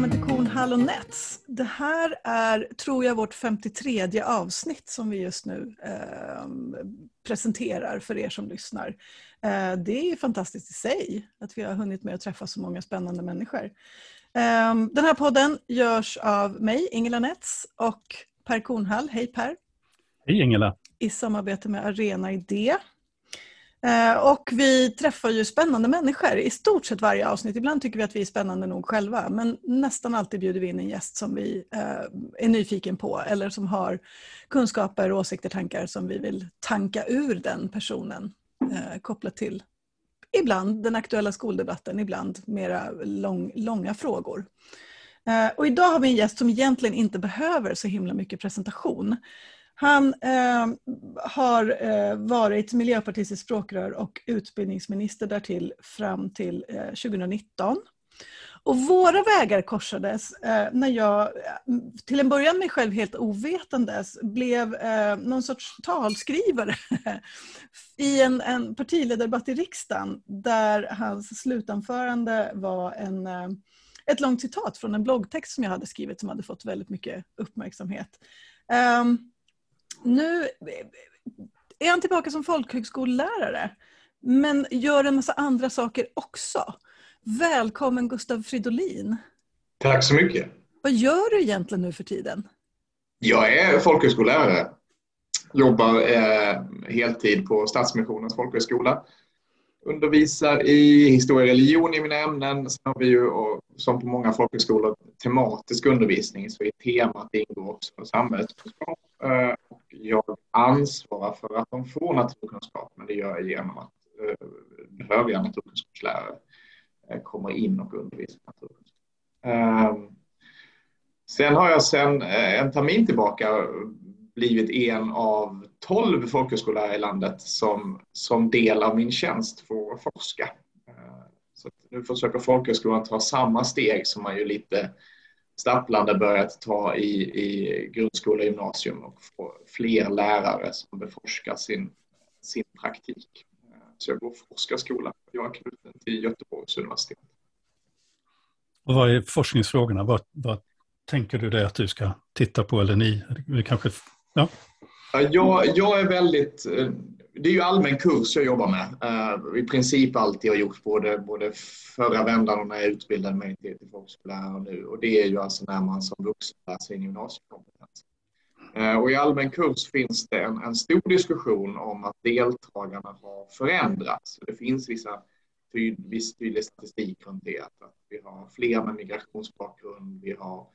välkommen till Kornhall och Nets. Det här är, tror jag, vårt 53 avsnitt som vi just nu eh, presenterar för er som lyssnar. Eh, det är fantastiskt i sig att vi har hunnit med att träffa så många spännande människor. Eh, den här podden görs av mig, Ingela Nets, och Per Kornhall. Hej Per! Hej Ingela! I samarbete med Arena Idé. Eh, och vi träffar ju spännande människor i stort sett varje avsnitt. Ibland tycker vi att vi är spännande nog själva men nästan alltid bjuder vi in en gäst som vi eh, är nyfiken på eller som har kunskaper, åsikter, tankar som vi vill tanka ur den personen eh, kopplat till ibland den aktuella skoldebatten, ibland mera lång, långa frågor. Och idag har vi en gäst som egentligen inte behöver så himla mycket presentation. Han eh, har eh, varit miljöpartistiskt språkrör och utbildningsminister därtill fram till eh, 2019. Och våra vägar korsades eh, när jag, eh, till en början mig själv helt ovetandes, blev eh, någon sorts talskrivare i en, en partiledardebatt i riksdagen där hans slutanförande var en, eh, ett långt citat från en bloggtext som jag hade skrivit som hade fått väldigt mycket uppmärksamhet. Um, nu är han tillbaka som folkhögskollärare men gör en massa andra saker också. Välkommen Gustav Fridolin. Tack så mycket. Vad gör du egentligen nu för tiden? Jag är folkhögskollärare. Jobbar eh, heltid på Stadsmissionens folkhögskola undervisar i historia och religion i mina ämnen. Sen har vi ju, och, som på många folkhögskolor, tematisk undervisning. Så i temat ingår också samhällskunskap. Eh, jag ansvarar för att de får naturkunskap, men det gör jag genom att eh, behövliga naturkunskapslärare eh, kommer in och undervisar naturkunskap. Ehm, sen har jag sen eh, en termin tillbaka blivit en av tolv folkhögskollärare i landet som, som del av min tjänst får forska. Eh, så nu försöker folkhögskolan ta samma steg som man ju lite stapplande börjat ta i, i grundskola och gymnasium och få fler lärare som beforskar sin, sin praktik. Eh, så jag går forskarskola. Jag är knuten till Göteborgs universitet. Och vad är forskningsfrågorna? Vad, vad tänker du dig att du ska titta på eller ni? Kanske Ja. Jag, jag är väldigt... Det är ju allmän kurs jag jobbar med. Uh, I princip alltid har gjort, både, både förra vändan och när jag utbildade mig till, till folkskollärare och nu. Och det är ju alltså när man som vuxen lär sig en gymnasiekompetens. Uh, och I allmän kurs finns det en, en, stor diskussion om att deltagarna har förändrats. Det finns vissa tyd, viss tydlig statistik runt det. Att vi har fler med migrationsbakgrund, vi har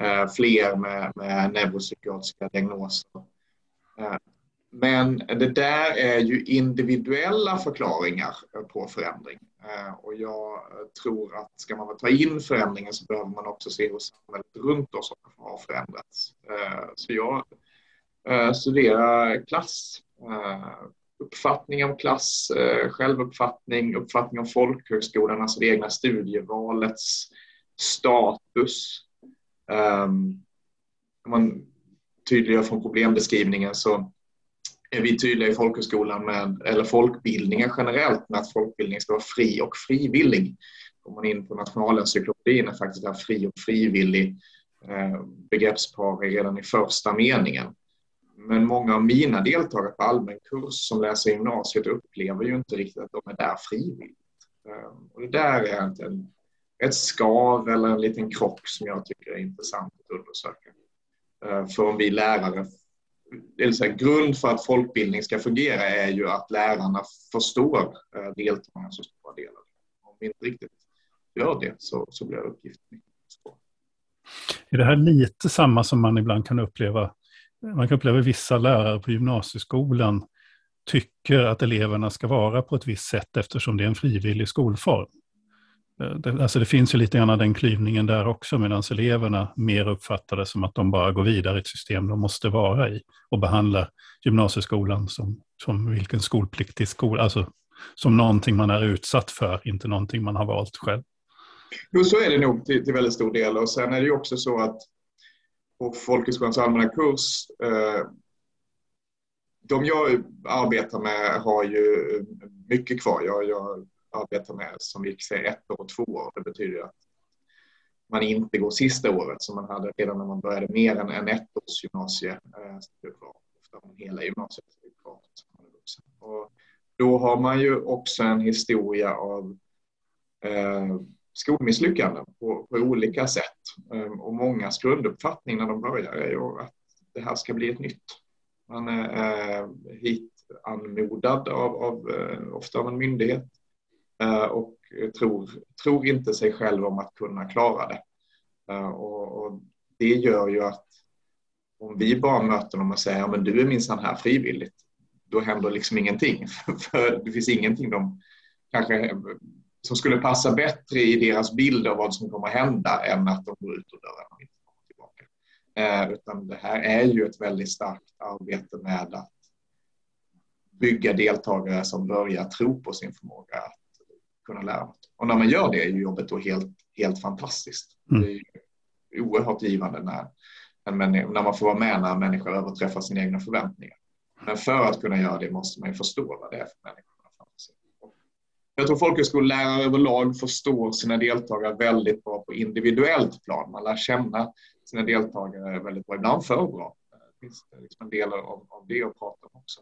Eh, fler med, med neuropsykiatriska diagnoser. Eh, men det där är ju individuella förklaringar på förändring. Eh, och jag tror att ska man ta in förändringen så behöver man också se hur samhället runt oss har förändrats. Eh, så jag eh, studerar klass, uppfattning om klass, självuppfattning, uppfattning om folkhögskolan, alltså det egna studievalets status, ehm, om man tydliggör från problembeskrivningen så är vi tydliga i folkhögskolan med, eller folkbildningen generellt med att folkbildning ska vara fri och frivillig. Går man in på nationalencyklopedin är faktiskt det här fri och frivillig eh, begreppspar redan i första meningen. Men många av mina deltagare på allmän kurs som läser gymnasiet upplever ju inte riktigt att de är där frivilligt. Eh, och det där är en, ett skav eller en liten krock som jag tycker är intressant att undersöka. Eh, för om vi lärare, alltså grund för att folkbildning ska fungera är ju att lärarna förstår eh, deltagarna som stora delar. Om vi inte riktigt gör det så, så blir uppgiften mycket svår. Är det här lite samma som man ibland kan uppleva? Man kan uppleva vissa lärare på gymnasieskolan tycker att eleverna ska vara på ett visst sätt eftersom det är en frivillig skolform. Eh, det, alltså det finns ju lite grann den klyvningen där också medan eleverna mer uppfattar det som att de bara går vidare i ett system de måste vara i och behandlar gymnasieskolan som, som vilken skolpliktig skola, alltså som någonting man är utsatt för, inte någonting man har valt själv. Jo, så är det nog till, till väldigt stor del och sen är det ju också så att på Folkhögskolans allmänna kurs eh, de jag arbetar med har ju mycket kvar. Jag, jag arbetar med som vi säger ett år och två år. Det betyder att man inte går sista året som man hade redan när man började mer än en ettårsgymnasie. Eh, gymnasie. ofta hela gymnasiet kvar. Och då har man ju också en historia av eh, skolmisslyckanden på, på olika sätt. Eh, och mångas grunduppfattning när de börjar är ju att det här ska bli ett nytt. Man eh, är eh, hit anmodad av, av eh, ofta av en myndighet Eh, och tror, tror inte sig själv om att kunna klara det. Eh, och, och det gör ju att om vi bara möter dem och säger att du är minsann här frivilligt, då händer liksom ingenting. För det finns ingenting de kanske som skulle passa bättre i deras bild av vad som kommer att hända än att de går ut ur dörren och inte kommer tillbaka. Eh, utan det här är ju ett väldigt starkt arbete med att bygga deltagare som börjar tro på sin förmåga att kunna lära något. Och när man gör det är ju jobbet då helt, helt fantastiskt. Mm. Det är oerhört givande när, när man får vara med när människor överträffar sina egna förväntningar. Men för att kunna göra det måste man ju förstå vad det är för människor. Jag tror folkhögskolelärare överlag förstår sina deltagare väldigt bra på individuellt plan. Man lär känna sina deltagare väldigt bra, ibland för bra. Det finns liksom en del av, det att prata om också.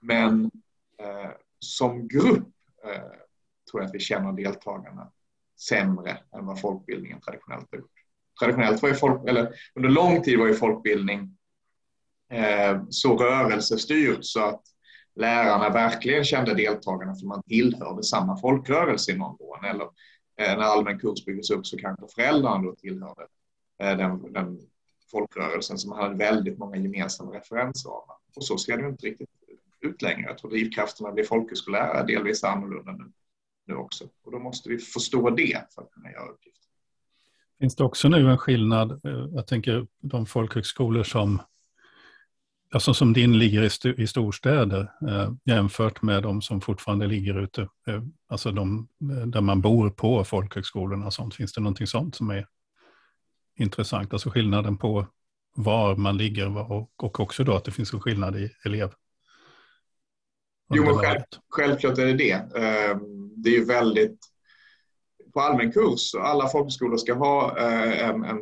Men eh, som grupp eh, tror jag att vi känner deltagarna sämre än vad folkbildningen traditionellt har gjort. Traditionellt var ju folk, eller under lång tid var ju folkbildning eh, så rörelsestyrt så att lärarna verkligen kände deltagarna för man tillhörde samma folkrörelse i någon mån. Eller eh, när allmän kurs byggdes upp så kanske föräldrarna då tillhörde eh, den, den folkrörelsen som hade väldigt många gemensamma referensramar. Och så ser det inte riktigt ut längre. Jag tror drivkrafterna blir folkhögskollärare delvis annorlunda nu, nu också. Och då måste vi förstå det för att kunna göra uppgiften. Finns det också nu en skillnad, eh, jag tänker de folkhögskolor som alltså som din ligger i, st i storstäder eh, jämfört med de som fortfarande ligger ute, eh, alltså de eh, där man bor på folkhögskolorna och sånt. Finns det någonting sånt som är intressant? Alltså skillnaden på var man ligger och, och också då att det finns en skillnad i elev. Jo, men själv, självklart är det det. Ehm, det är ju väldigt på allmän kurs. Alla folkhögskolor ska ha eh, en, en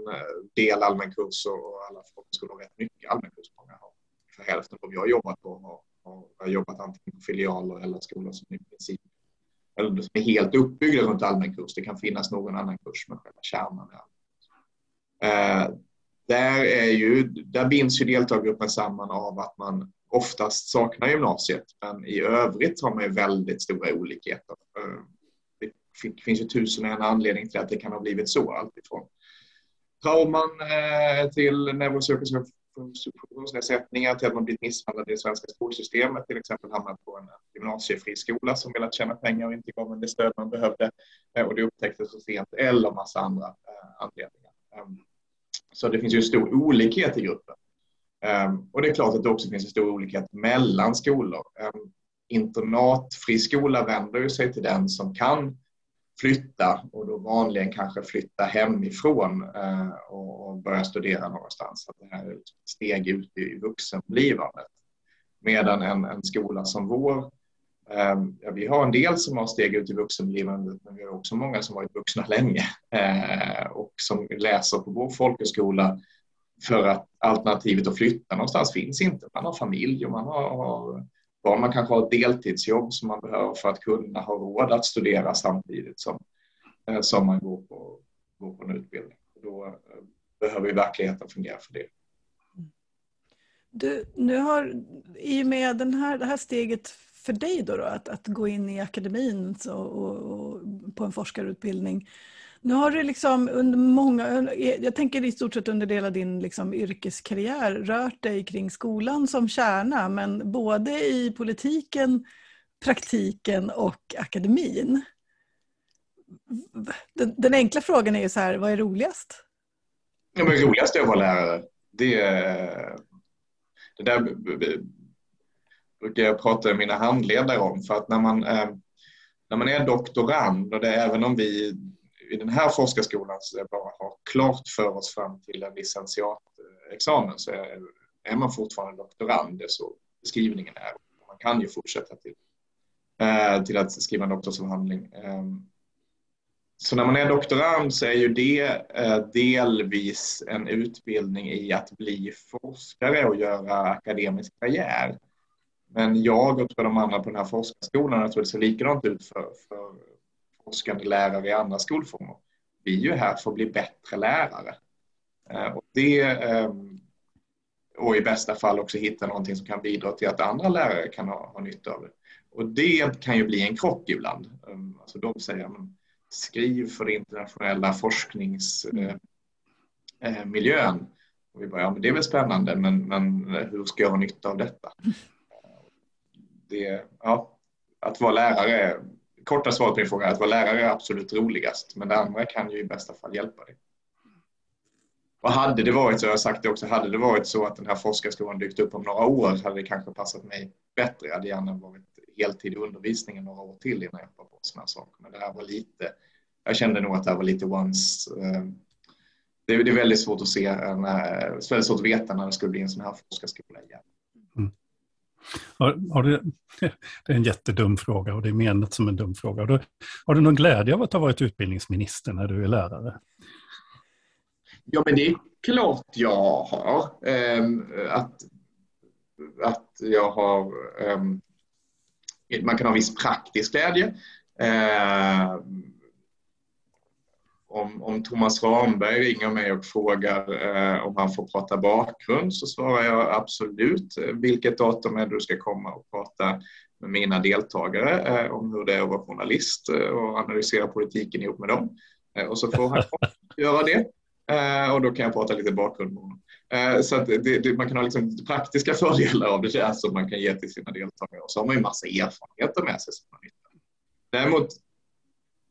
del allmän kurs och alla folkhögskolor har rätt mycket allmän kurs. Många har för hälften av vad jag har jobbat på har, har jobbat antingen på filialer eller skolor som i princip eller som är helt uppbyggda runt allmän kurs. Det kan finnas någon annan kurs med själva kärnan. Eh, där, är ju, där binds ju deltagargruppen samman av att man oftast saknar gymnasiet, men i övrigt har man ju väldigt stora olikheter. Eh, det finns ju tusen och en anledning till att det kan ha blivit så, alltifrån trauman eh, till neuropsykiska funktionsnedsättningar till att man blivit misshandlad i det svenska skolsystemet, till exempel hamnat på en gymnasiefriskola som velat tjäna pengar och inte gav en det stöd man behövde eh, och det upptäcktes så sent, eller massa andra anledningar. Ehm, så det finns ju en stor olikhet i gruppen. Ehm, och det är klart att det också finns en stor olikhet mellan skolor. Ehm, internatfriskola vänder ju sig till den som kan flytta och då vanligen kanske flytta hemifrån eh, och börja studera någonstans. Att det här är ett steg ut i vuxenblivandet. Medan en, en skola som vår, Ehm, ja, vi har en del som har steg ut i vuxenblivandet men vi har också många som varit vuxna länge eh, och som läser på vår folkhögskola för att alternativet att flytta någonstans finns inte. Man har familj och man har, barn. Man kanske har ett deltidsjobb som man behöver för att kunna ha råd att studera samtidigt som, eh, som man går på, går på en utbildning. Då eh, behöver ju verkligheten fungera för det. Du, nu har, I och med den här, det här steget för dig då, då att, att gå in i akademin så, och, och på en forskarutbildning. Nu har du liksom under många, jag tänker i stort sett under hela din liksom yrkeskarriär rört dig kring skolan som kärna men både i politiken, praktiken och akademin. Den, den enkla frågan är ju så här, vad är roligast? Ja, men roligast är att vara lärare. Det, det där brukar jag prata med mina handledare om för att när man, eh, när man är doktorand och det, är även om vi i den här forskarskolan så bara har klart för oss fram till en licentiatexamen så är, är man fortfarande doktorand, det är så beskrivningen är. Man kan ju fortsätta till, eh, till att skriva en doktorsavhandling. Ehm, så när man är doktorand så är ju det eh, delvis en utbildning i att bli forskare och göra akademisk karriär. Men jag och de andra på den här forskarskolan, jag tror det ser likadant ut för, för forskande lärare i andra skolformer. Vi är ju här för att bli bättre lärare. Eh, och, det, ehm, och i bästa fall också hitta någonting som kan bidra till att andra lärare kan ha, ha nytta av det. Och det kan ju bli en krock ibland. Ehm, alltså de säger men skriv för den internationella forskningsmiljön. Eh, och vi bara, ja men det är väl spännande men, men hur ska jag ha nytta av detta? Det, ja, att vara lärare, korta svaret på din fråga, att vara lärare är absolut roligast men det andra kan ju i bästa fall hjälpa dig. Och hade det varit så, jag har sagt det också, hade det varit så att den här forskarskolan dykt upp om några år hade det kanske passat mig bättre. Jag hade gärna varit heltid i undervisningen några år till innan jag hoppade på sådana saker. Men det här var lite, jag kände nog att det här var lite once. Eh, det är, väldigt svårt att se, väldigt svårt att veta när det skulle bli en sån här forskarskola igen. Har, har du, det är en jättedum fråga och det är menat som en dum fråga. Har du, har du någon glädje av att ha varit utbildningsminister när du är lärare? Ja, men det är klart jag har. Ähm, att, att jag har ähm, man kan ha viss praktisk glädje. Eh, om, om Thomas Ramberg ringer mig och frågar eh, om han får prata bakgrund så svarar jag absolut. Eh, vilket datum är det du ska komma och prata med mina deltagare eh, om hur det är att vara journalist eh, och analysera politiken ihop med dem. Eh, och så får han göra det. Eh, och då kan jag prata lite bakgrund med honom. Eh, så att det, det, man kan ha liksom praktiska fördelar av det där som man kan ge till sina deltagare och så har man ju massa erfarenheter med sig. Som man Däremot,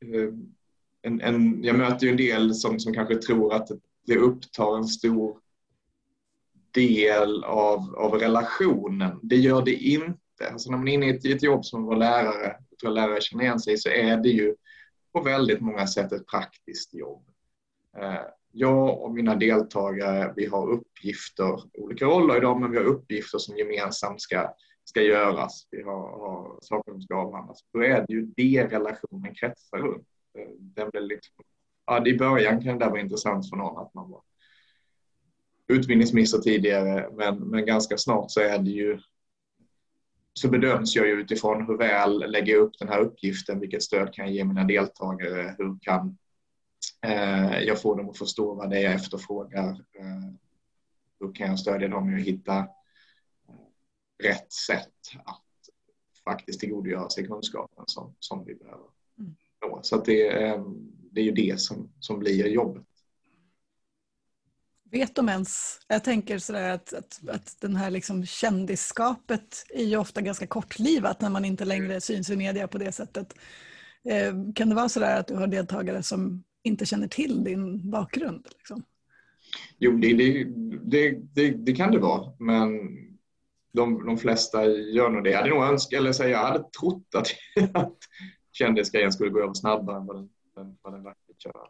eh, en, en, jag möter ju en del som, som kanske tror att det upptar en stor del av, av relationen. Det gör det inte. Alltså när man är inne i ett, i ett jobb som var lärare, jag tror lärare känner igen sig, så är det ju på väldigt många sätt ett praktiskt jobb. Eh, jag och mina deltagare, vi har uppgifter, olika roller idag, men vi har uppgifter som gemensamt ska, ska göras. Vi har, har saker som ska avhandlas. Då är det ju det relationen kretsar runt. Den blev liksom, ja, I början kan det vara intressant för någon att man var utbildningsminister tidigare, men, men ganska snart så är det ju så bedöms jag ju utifrån hur väl lägger jag upp den här uppgiften, vilket stöd kan jag ge mina deltagare, hur kan Eh, jag få dem att förstå vad det är jag efterfrågar. Eh, hur kan jag stödja dem i att hitta eh, rätt sätt att faktiskt tillgodogöra sig kunskapen som, som vi behöver nå. Så det, det är ju det som, som blir jobbet. Vet de ens, jag tänker sådär att, att, att den här liksom kändisskapet är ju ofta ganska kortlivat när man inte längre syns i media på det sättet. Kan det vara sådär att du har deltagare som inte känner till din bakgrund? Liksom? Jo, det, det, det, det, kan det vara, men de, de flesta gör nog det. Jag hade nog önskat, eller säga, jag hade trott att, att kändisgrejen skulle gå över snabbare än vad den, vad den verkligen gör.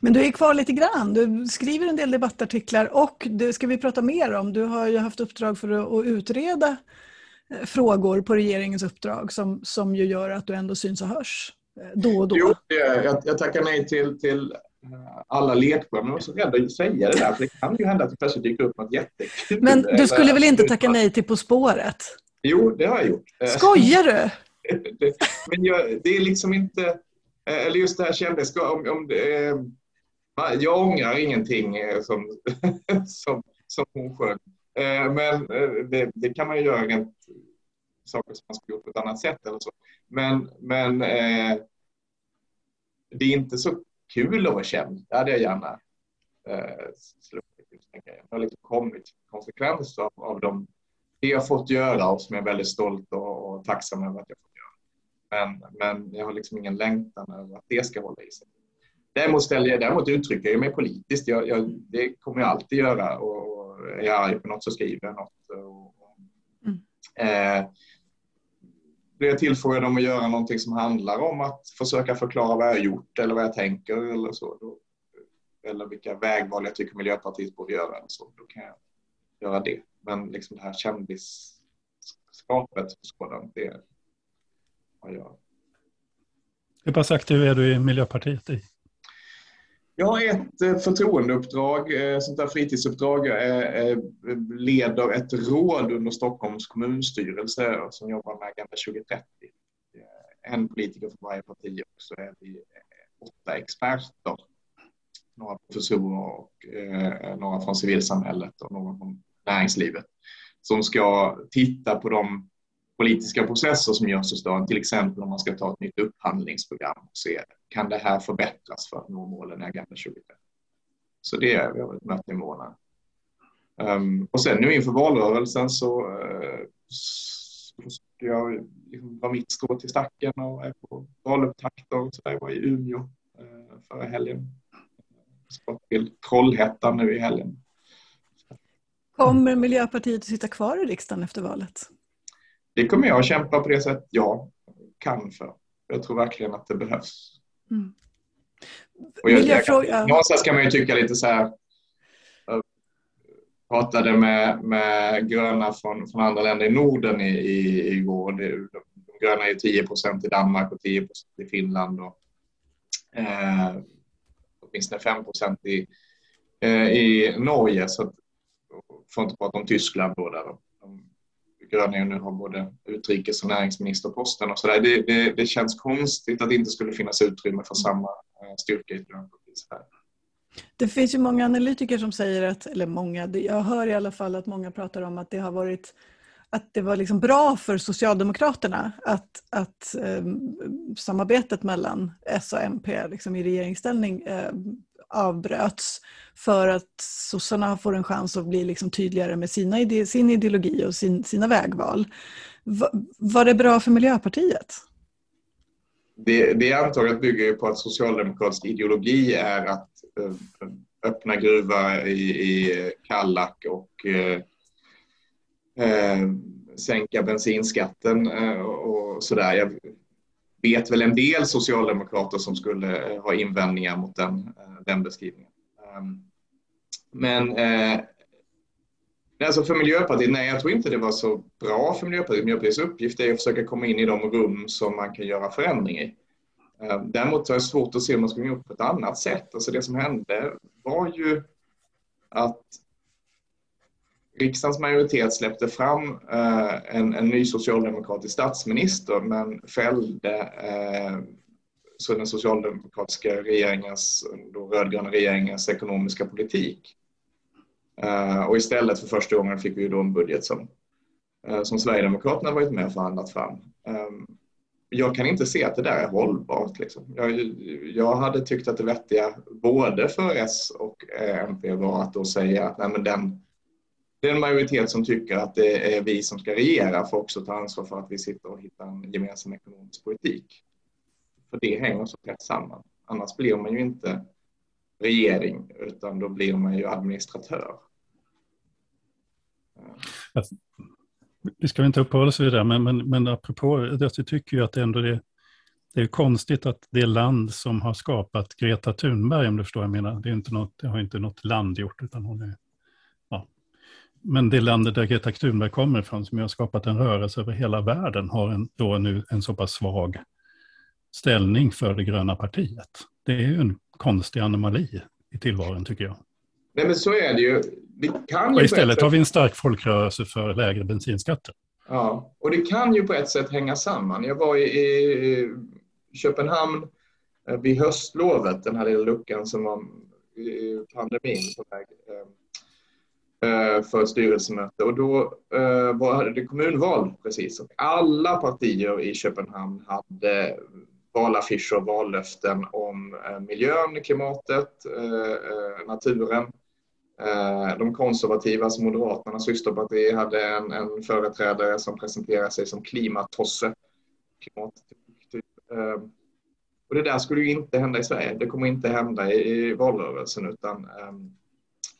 Men du är kvar lite grann. Du skriver en del debattartiklar och det ska vi prata mer om. Du har ju haft uppdrag för att utreda eh, frågor på regeringens uppdrag som, som ju gör att du ändå syns och hörs. Eh, då och då? Jo, jag, jag tackar nej till, till eh, alla lekprogram. Jag är så rädd att säga det där, för det kan ju hända att det plötsligt dyker upp något jättekul. Men du skulle väl inte tacka nej till På spåret? Jo, det har jag gjort. Skojar du? Men jag, det är liksom inte... Eh, eller just det här kändes... Om, om det, jag ångrar ingenting eh, som, som, som hon sjöng. Eh, men det, det, kan man ju göra rent saker som man skulle gjort på ett annat sätt eller så. Men, men det är inte så kul att vara känd. Det hade jag gärna sluppit. Det har liksom kommit konsekvenser av, av de, det jag fått göra och som jag är väldigt stolt och, och tacksam över att jag fått göra. Men, men jag har liksom ingen längtan över att det ska hålla i sig. Däremot, ställer jag, däremot uttrycker jag mig politiskt. Jag, jag, det kommer jag alltid göra. Och, och är jag arg på något så skriver jag något. Och, mm. eh, blir jag tillfrågad om att göra någonting som handlar om att försöka förklara vad jag har gjort eller vad jag tänker eller så. Då, eller vilka vägval jag tycker Miljöpartiet borde göra. Eller så, då kan jag göra det. Men liksom det här kändisskapet sådant, det har jag Hur pass aktiv är du i Miljöpartiet? I? Jag har ett eh, förtroendeuppdrag, eh, sånt där fritidsuppdrag. Jag leder ett råd under Stockholms kommunstyrelse som jobbar med Agenda 2030. En politiker från varje parti och så är vi åtta experter. Några professorer och några från civilsamhället och några från näringslivet som ska titta på de politiska processer som görs i stan, till exempel om man ska ta ett nytt upphandlingsprogram och se kan det här förbättras för att nå målen i Agenda 2030. Så det är, vi har ett möte i månaden. Um, och sen nu inför valrörelsen så, uh, så ska jag liksom dra mitt strå till stacken och är på valupptakter. Så jag var i Umeå uh, förra helgen. Ska till Trollhättan nu i helgen. Kommer Miljöpartiet att sitta kvar i riksdagen efter valet? det kommer jag att kämpa på det sätt jag kan för. Jag tror verkligen att det behövs. Mm. Och jag, jag kan, någonstans kan man ju tycka lite så här. Jag pratade med, med gröna från, från andra länder i Norden i, i, igår. Det, de, de gröna är 10 procent i Danmark och 10 procent i Finland. Och, eh, åtminstone 5 procent i, eh, i Norge. Så får inte prata om Tyskland då. Där de, Gröningen nu har både utrikes och näringsministerposten och så där. Det, det, det, känns konstigt att det inte skulle finnas utrymme för samma eh, styrka i ett grönt parti. Det finns ju många analytiker som säger att, eller många, jag hör i alla fall att många pratar om att det har varit att det var liksom bra för Socialdemokraterna att, att eh, samarbetet mellan S och MP liksom i regeringsställning eh, avbröts för att sossarna får en chans att bli liksom tydligare med sina ide sin ideologi och sin, sina vägval. Va, var det bra för Miljöpartiet? Det, det antaget bygger på att socialdemokratisk ideologi är att eh, öppna gruva i, i Kallak och eh, eh, sänka bensinskatten eh, och sådär. Jag vet väl en del socialdemokrater som skulle eh, ha invändningar mot den eh, den beskrivningen. Ehm, men eh, alltså för Miljöpartiet, nej jag tror inte det var så bra för Miljöpartiet. Miljöpartiets uppgift är att försöka komma in i de rum som man kan göra förändring i. Ehm, däremot har jag svårt att se om man skulle gjort på ett annat sätt. Alltså det som hände var ju att riksdagens majoritet släppte fram eh, en, en, ny socialdemokratisk statsminister men fällde eh, så den socialdemokratiska regeringens, då rödgröna regeringens ekonomiska politik. Eh, och istället för första gången fick vi då en budget som, eh, som Sverigedemokraterna varit med och förhandlat fram. Ehm, jag kan inte se att det där är hållbart. Liksom. Jag, jag, hade tyckt att det vettiga både för S och eh, MP var att då säga att nej, men den, den majoritet som tycker att det är vi som ska regera får också ta ansvar för att vi sitter och hittar en gemensam ekonomisk politik. För det hänger så tätt samman. Annars blir man ju inte regering utan då blir man ju administratör. Vi ska inte uppehålla oss vid det, men, men, men apropå det, jag tycker ju att det ändå är, det är konstigt att det land som har skapat Greta Thunberg, om du förstår vad jag menar, det, är inte något, det har inte något land gjort, utan hon är. Men det landet där Greta Thunberg kommer ifrån, som har skapat en rörelse över hela världen, har en, då nu en så pass svag ställning för det gröna partiet. Det är ju en konstig anomali i tillvaron tycker jag. Nej men så är det ju. Det kan ju istället har vi en stark folkrörelse för lägre bensinskatter. Ja, och det kan ju på ett sätt hänga samman. Jag var i, i Köpenhamn eh, vid höstlovet, den här lilla luckan som var i pandemin på väg eh, eh, Eh, för ett styrelsemöte och då eh, var det kommunval precis. Alla partier i Köpenhamn hade valaffischer och vallöften om eh, miljön, klimatet, naturen. De konservativa, alltså Moderaternas systerparti, hade en, en företrädare som presenterade sig som klimatosse. Klimat, typ. Och det där skulle ju inte hända i Sverige. Det kommer inte hända i, i valrörelsen utan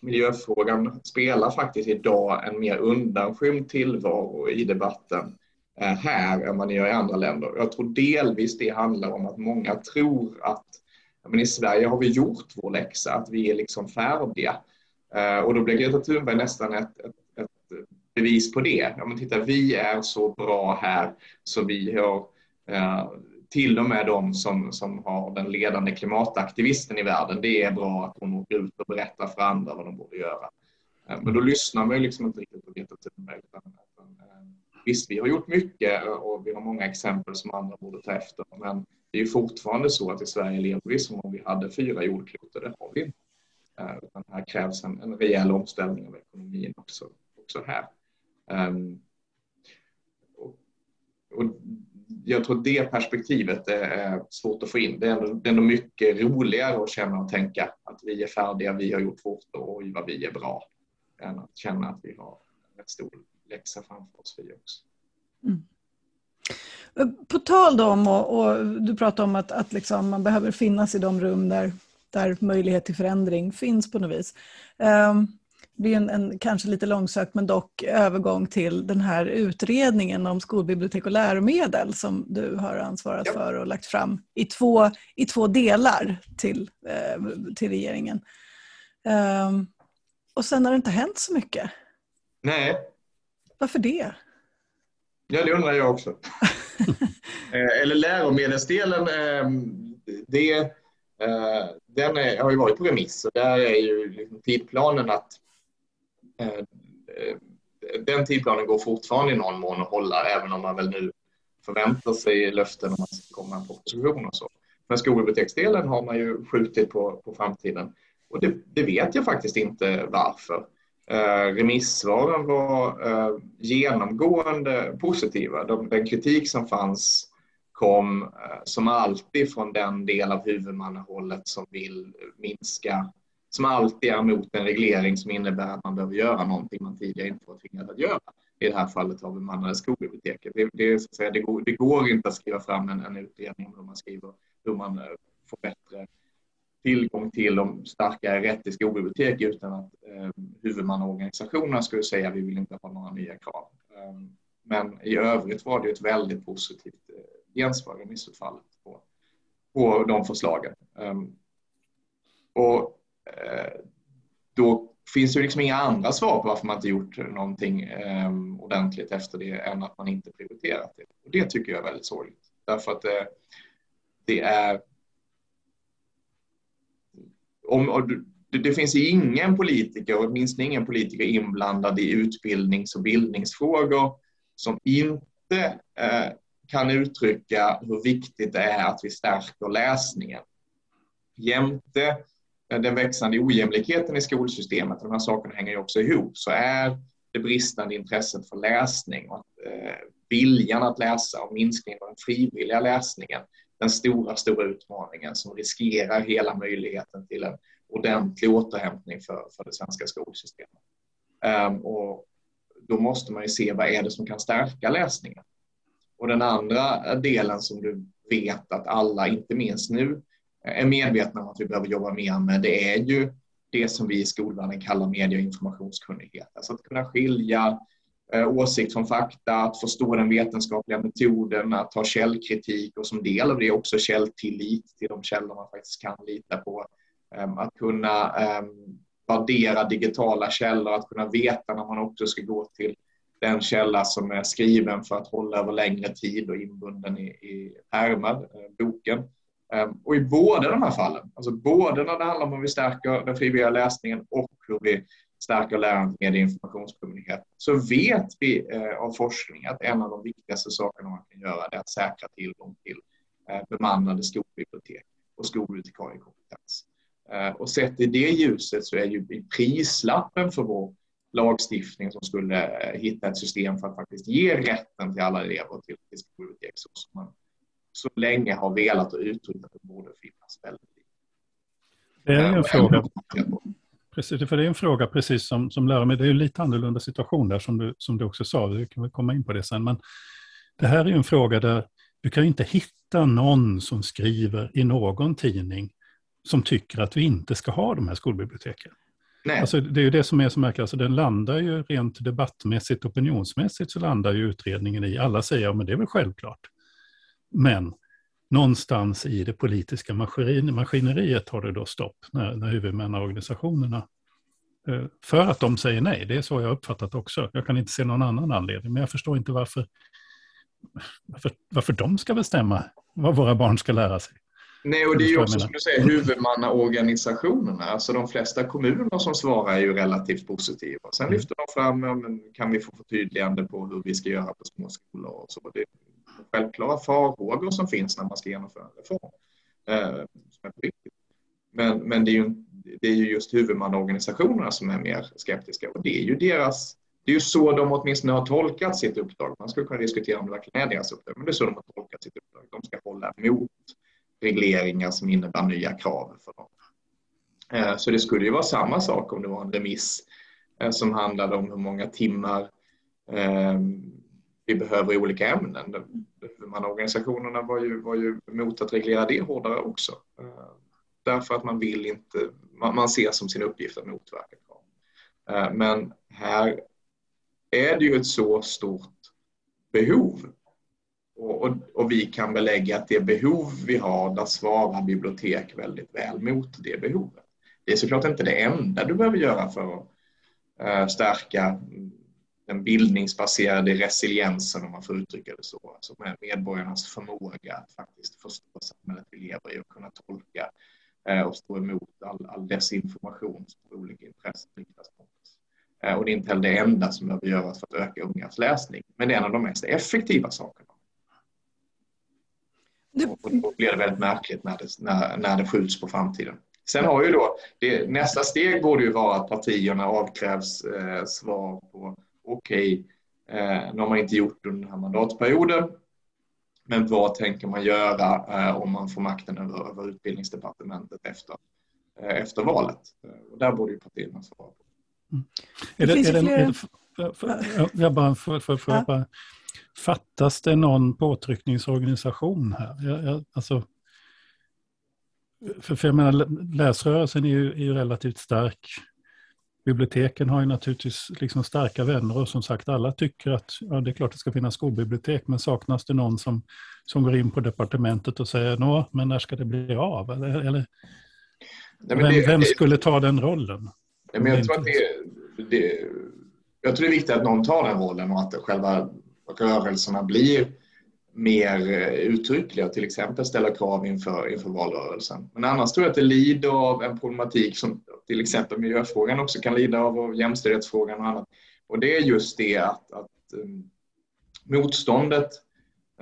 miljöfrågan spelar faktiskt idag en mer undanskymd tillvaro i debatten eh, här än vad ni gör i andra länder. Jag tror delvis det handlar om att många tror att men i Sverige har vi gjort vår läxa, att vi är liksom färdiga. Eh, och då blir Greta Thunberg nästan ett, ett, ett, bevis på det. Ja, men titta, vi är så bra här så vi har eh, till och med de som, som har den ledande klimataktivisten i världen, det är bra att hon åker ut och berättar för andra vad de borde göra. Eh, men då lyssnar man ju liksom inte riktigt på Greta Thunberg. Eh, visst, vi har gjort mycket och vi har många exempel som andra borde ta efter, men det är fortfarande så att i Sverige lever vi som om vi hade fyra jordklot och det har vi inte. Eh, utan här krävs en, en rejäl omställning av ekonomin också, också här. Um, och, och jag tror det perspektivet är svårt att få in. Det är, ändå, det är ändå mycket roligare att känna och tänka att vi är färdiga, vi har gjort vårt och oj vad vi är bra. Än att känna att vi har en stor läxa framför oss vi också. Mm. Eh, på tal om, och, och, du pratar om att, att liksom man behöver finnas i de rum där, där möjlighet till förändring finns på något vis. Um, det blir en, en, kanske lite långsökt men dock övergång till den här utredningen om skolbibliotek och läromedel som du har ansvarat ja. för och lagt fram i två, i två delar till, eh, till regeringen. Um, och sen har det inte hänt så mycket. Nej. Varför det? Ja, det undrar jag också. Eh, eller läromedelsdelen, ehm, det, eh, den är, har ju varit på remiss och där är ju liksom tidplanen att Eh, eh, den tidplanen går fortfarande i någon mån att hålla, även om man väl nu förväntar sig löften om att det kommer en proposition och så. Men skolbiblioteksdelen har man ju skjutit på, på framtiden och det, det vet jag faktiskt inte varför. Eh, remissvaren var eh, genomgående positiva. De, den kritik som fanns kom eh, som alltid från den del av huvudmannahållet som vill minska som alltid är mot en reglering som innebär att man behöver göra någonting man tidigare inte var tvingad att göra. I det här fallet har vi bemannade skolbiblioteket. Det, det, säga, det, går, det, går, inte att skriva fram en, en utredning om hur man skriver hur man eh, får bättre tillgång till de starkare rätt till skolbibliotek utan att eh, huvudmannaorganisationerna skulle säga att vi vill inte ha några nya krav. Eh, men i övrigt var det ett väldigt positivt eh, gensvar, remissutfallet på, på de förslagen. Eh, och Eh, då finns det liksom inga andra svar på varför man inte gjort någonting eh, ordentligt efter det än att man inte prioriterat det. Och det tycker jag är väldigt sorgligt. Därför att det, det är... Om, det, det finns ingen politiker, åtminstone ingen politiker inblandad i utbildnings och bildningsfrågor som inte eh, kan uttrycka hur viktigt det är att vi stärker läsningen. Jämte Eh, den växande ojämlikheten i skolsystemet, de här sakerna hänger ju också ihop, så är det bristande intresset för läsning och eh, viljan att läsa och minskningen av den frivilliga läsningen den stora, stora utmaningen som riskerar hela möjligheten till en ordentlig återhämtning för, för det svenska skolsystemet. Um, och då måste man ju se vad är det som kan stärka läsningen. Och den andra delen som du vet att alla, inte minst nu, är medvetna om att vi behöver jobba mer med, det är ju det som vi i skolvärlden kallar medie och informationskunnighet. Alltså att kunna skilja eh, åsikt från fakta, att förstå den vetenskapliga metoden, att ta källkritik och som del av det också källtillit till de källor man faktiskt kan lita på. Ehm, att kunna ehm, värdera digitala källor, att kunna veta när man också ska gå till den källa som är skriven för att hålla över längre tid och inbunden i, i pärmar, eh, boken. Ehm, och i båda de här fallen, alltså både när det handlar om hur vi stärker den frivilliga läsningen och hur vi stärker lärandet med informationskunnighet, så vet vi eh, av forskning att en av de viktigaste sakerna man kan göra är att säkra tillgång till eh, bemannade skolbibliotek och skolbibliotekariekompetens. Ehm, och sett i det ljuset så är ju prislappen för vår lagstiftning som skulle eh, hitta ett system för att faktiskt ge rätten till alla elever till, till skolbibliotek så som man så länge har velat och uttryckt att det borde finnas väldigt Det är en fråga. Precis, för det är en fråga precis som, som lärare, men det är en lite annorlunda situation där som du, som du också sa, vi kan väl komma in på det sen. Men det här är ju en fråga där du kan inte hitta någon som skriver i någon tidning som tycker att vi inte ska ha de här skolbiblioteken. Nej. Alltså, det är ju det som är så märkligt, alltså, den landar ju rent debattmässigt, opinionsmässigt så landar ju utredningen i, alla säger ja men det är väl självklart. Men någonstans i det politiska maskineriet har det då stopp när, när huvudmannaorganisationerna eh, för att de säger nej, det är så jag uppfattat också. Jag kan inte se någon annan anledning, men jag förstår inte varför, varför, varför de ska bestämma vad våra barn ska lära sig. Nej, och det är ju också som du säger huvudmannaorganisationerna. Alltså de flesta kommuner som svarar är ju relativt positiva. Sen mm. lyfter de fram, ja, men kan vi få förtydligande på hur vi ska göra på små skolor och så. Det självklara farhågor som finns när man ska genomföra en reform. Eh, som är riktigt. Men, men det, är ju, det är ju just huvudmannaorganisationerna som är mer skeptiska och det är ju deras det är ju så de åtminstone har tolkat sitt uppdrag. Man skulle kunna diskutera om det verkligen är deras uppdrag, men det är så de har tolkat sitt uppdrag. De ska hålla emot regleringar som innebär nya krav för dem. Eh, så det skulle ju vara samma sak om det var en remiss eh, som handlade om hur många timmar eh, vi behöver i olika ämnen. Huvudmannaorganisationerna var ju, var ju emot att reglera det hårdare också. Eh, därför att man vill inte, man ser som sin uppgift att motverka krav. Eh, men här är det ju ett så stort behov och, och, och, vi kan belägga att det behov vi har, där svarar bibliotek väldigt väl mot det behovet. Det är såklart inte det enda du behöver göra för att eh, stärka den bildningsbaserade resiliensen, om man får uttrycka det så, alltså med medborgarnas förmåga att faktiskt förstå samhället vi lever i och kunna tolka uh, och stå emot all, all desinformation som olika intressen riktas mot oss. Uh, och det är inte heller det enda som behöver göras för att öka ungas läsning, men det är en av de mest effektiva sakerna. Och då blir det väldigt märkligt när det, när, när det skjuts på framtiden. Sen har ju då, det, nästa steg borde ju vara att partierna avkrävs eh, svar på okej, okay, eh, nu har man inte gjort under den här mandatperioden, men vad tänker man göra eh, om man får makten över, över utbildningsdepartementet efter, eh, efter valet? Och där borde ju partierna svara på. Mm. Är det, är det, är det, för, för, jag bara, för, för, för, ja. bara Fattas det någon påtryckningsorganisation här? Jag, jag, alltså, för, för jag menar, läsrörelsen är ju, är ju relativt stark. Biblioteken har ju naturligtvis liksom starka vänner och som sagt alla tycker att ja, det är klart det ska finnas skolbibliotek men saknas det någon som, som går in på departementet och säger nå, men när ska det bli av? Eller, eller Nej, vem, det, vem, skulle ta den rollen? Nej, men jag, tror att det, det, jag tror det är viktigt att någon tar den rollen och att själva rörelserna blir mer eh, uttryckliga, till exempel ställa krav inför, inför valrörelsen. Men annars tror jag att det lider av en problematik som till exempel miljöfrågan också kan lida av, och jämställdhetsfrågan och annat. Och det är just det att, att um, motståndet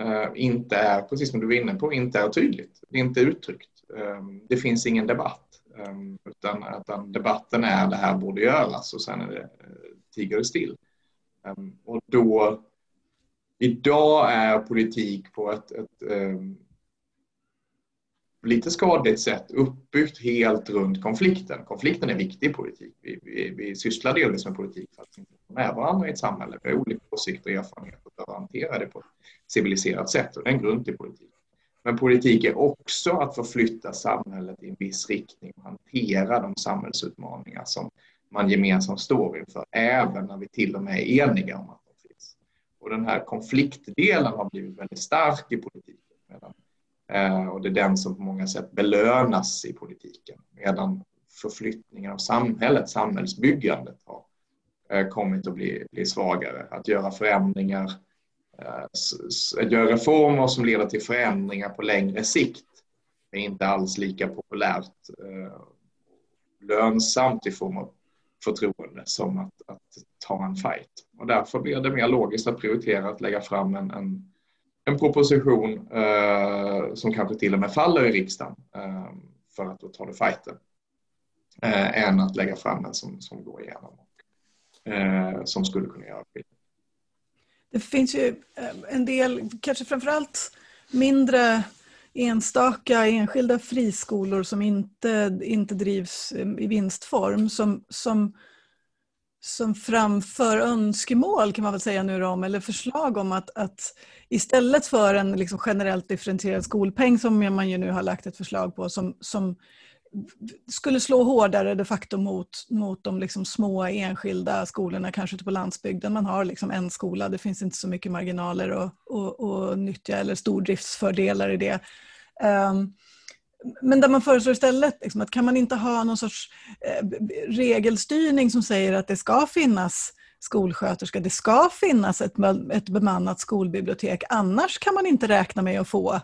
uh, inte är, precis som du var inne på, inte är tydligt. Det är inte uttryckt. Um, det finns ingen debatt. Um, utan, utan debatten är det här borde göras och sen är det, uh, tiger det still. Um, och då Idag är politik på ett, ett um, lite skadligt sätt uppbyggt helt runt konflikten. Konflikten är viktig i politik. Vi, vi, vi sysslar delvis med politik för att få med varandra i ett samhälle. Vi har olika åsikter och erfarenheter för att hantera det på ett civiliserat sätt och det är en grund till politik. Men politik är också att förflytta samhället i en viss riktning och hantera de samhällsutmaningar som man gemensamt står inför, även när vi till och med är eniga om att och den här konfliktdelen har blivit väldigt stark i politiken. Medan, Eh, och det är den som på många sätt belönas i politiken. Medan förflyttningen av samhället, samhällsbyggandet har eh, kommit att bli, bli svagare. Att göra förändringar, eh, att göra reformer som leder till förändringar på längre sikt är inte alls lika populärt lönsamt i form av förtroende som att, att ta en fight. Och därför blir det mer logiskt att prioritera att lägga fram en, en, en proposition eh, som kanske till och med faller i riksdagen eh, för att då ta det fighten. Eh, än att lägga fram en som, som går igenom och eh, som skulle kunna göra skillnad. Det finns ju en del, kanske framförallt mindre enstaka enskilda friskolor som inte, inte drivs i vinstform som, som, som framför önskemål kan man väl säga nu om, eller förslag om att, att istället för en liksom generellt differentierad skolpeng som man ju nu har lagt ett förslag på som, som skulle slå hårdare de facto mot, mot de liksom små enskilda skolorna, kanske ute på landsbygden. Man har liksom en skola, det finns inte så mycket marginaler att, att nyttja eller stordriftsfördelar i det. Um, men där man föreslår istället liksom, att kan man inte ha någon sorts eh, regelstyrning som säger att det ska finnas skolsköterska. Det ska finnas ett, ett bemannat skolbibliotek, annars kan man inte räkna med att få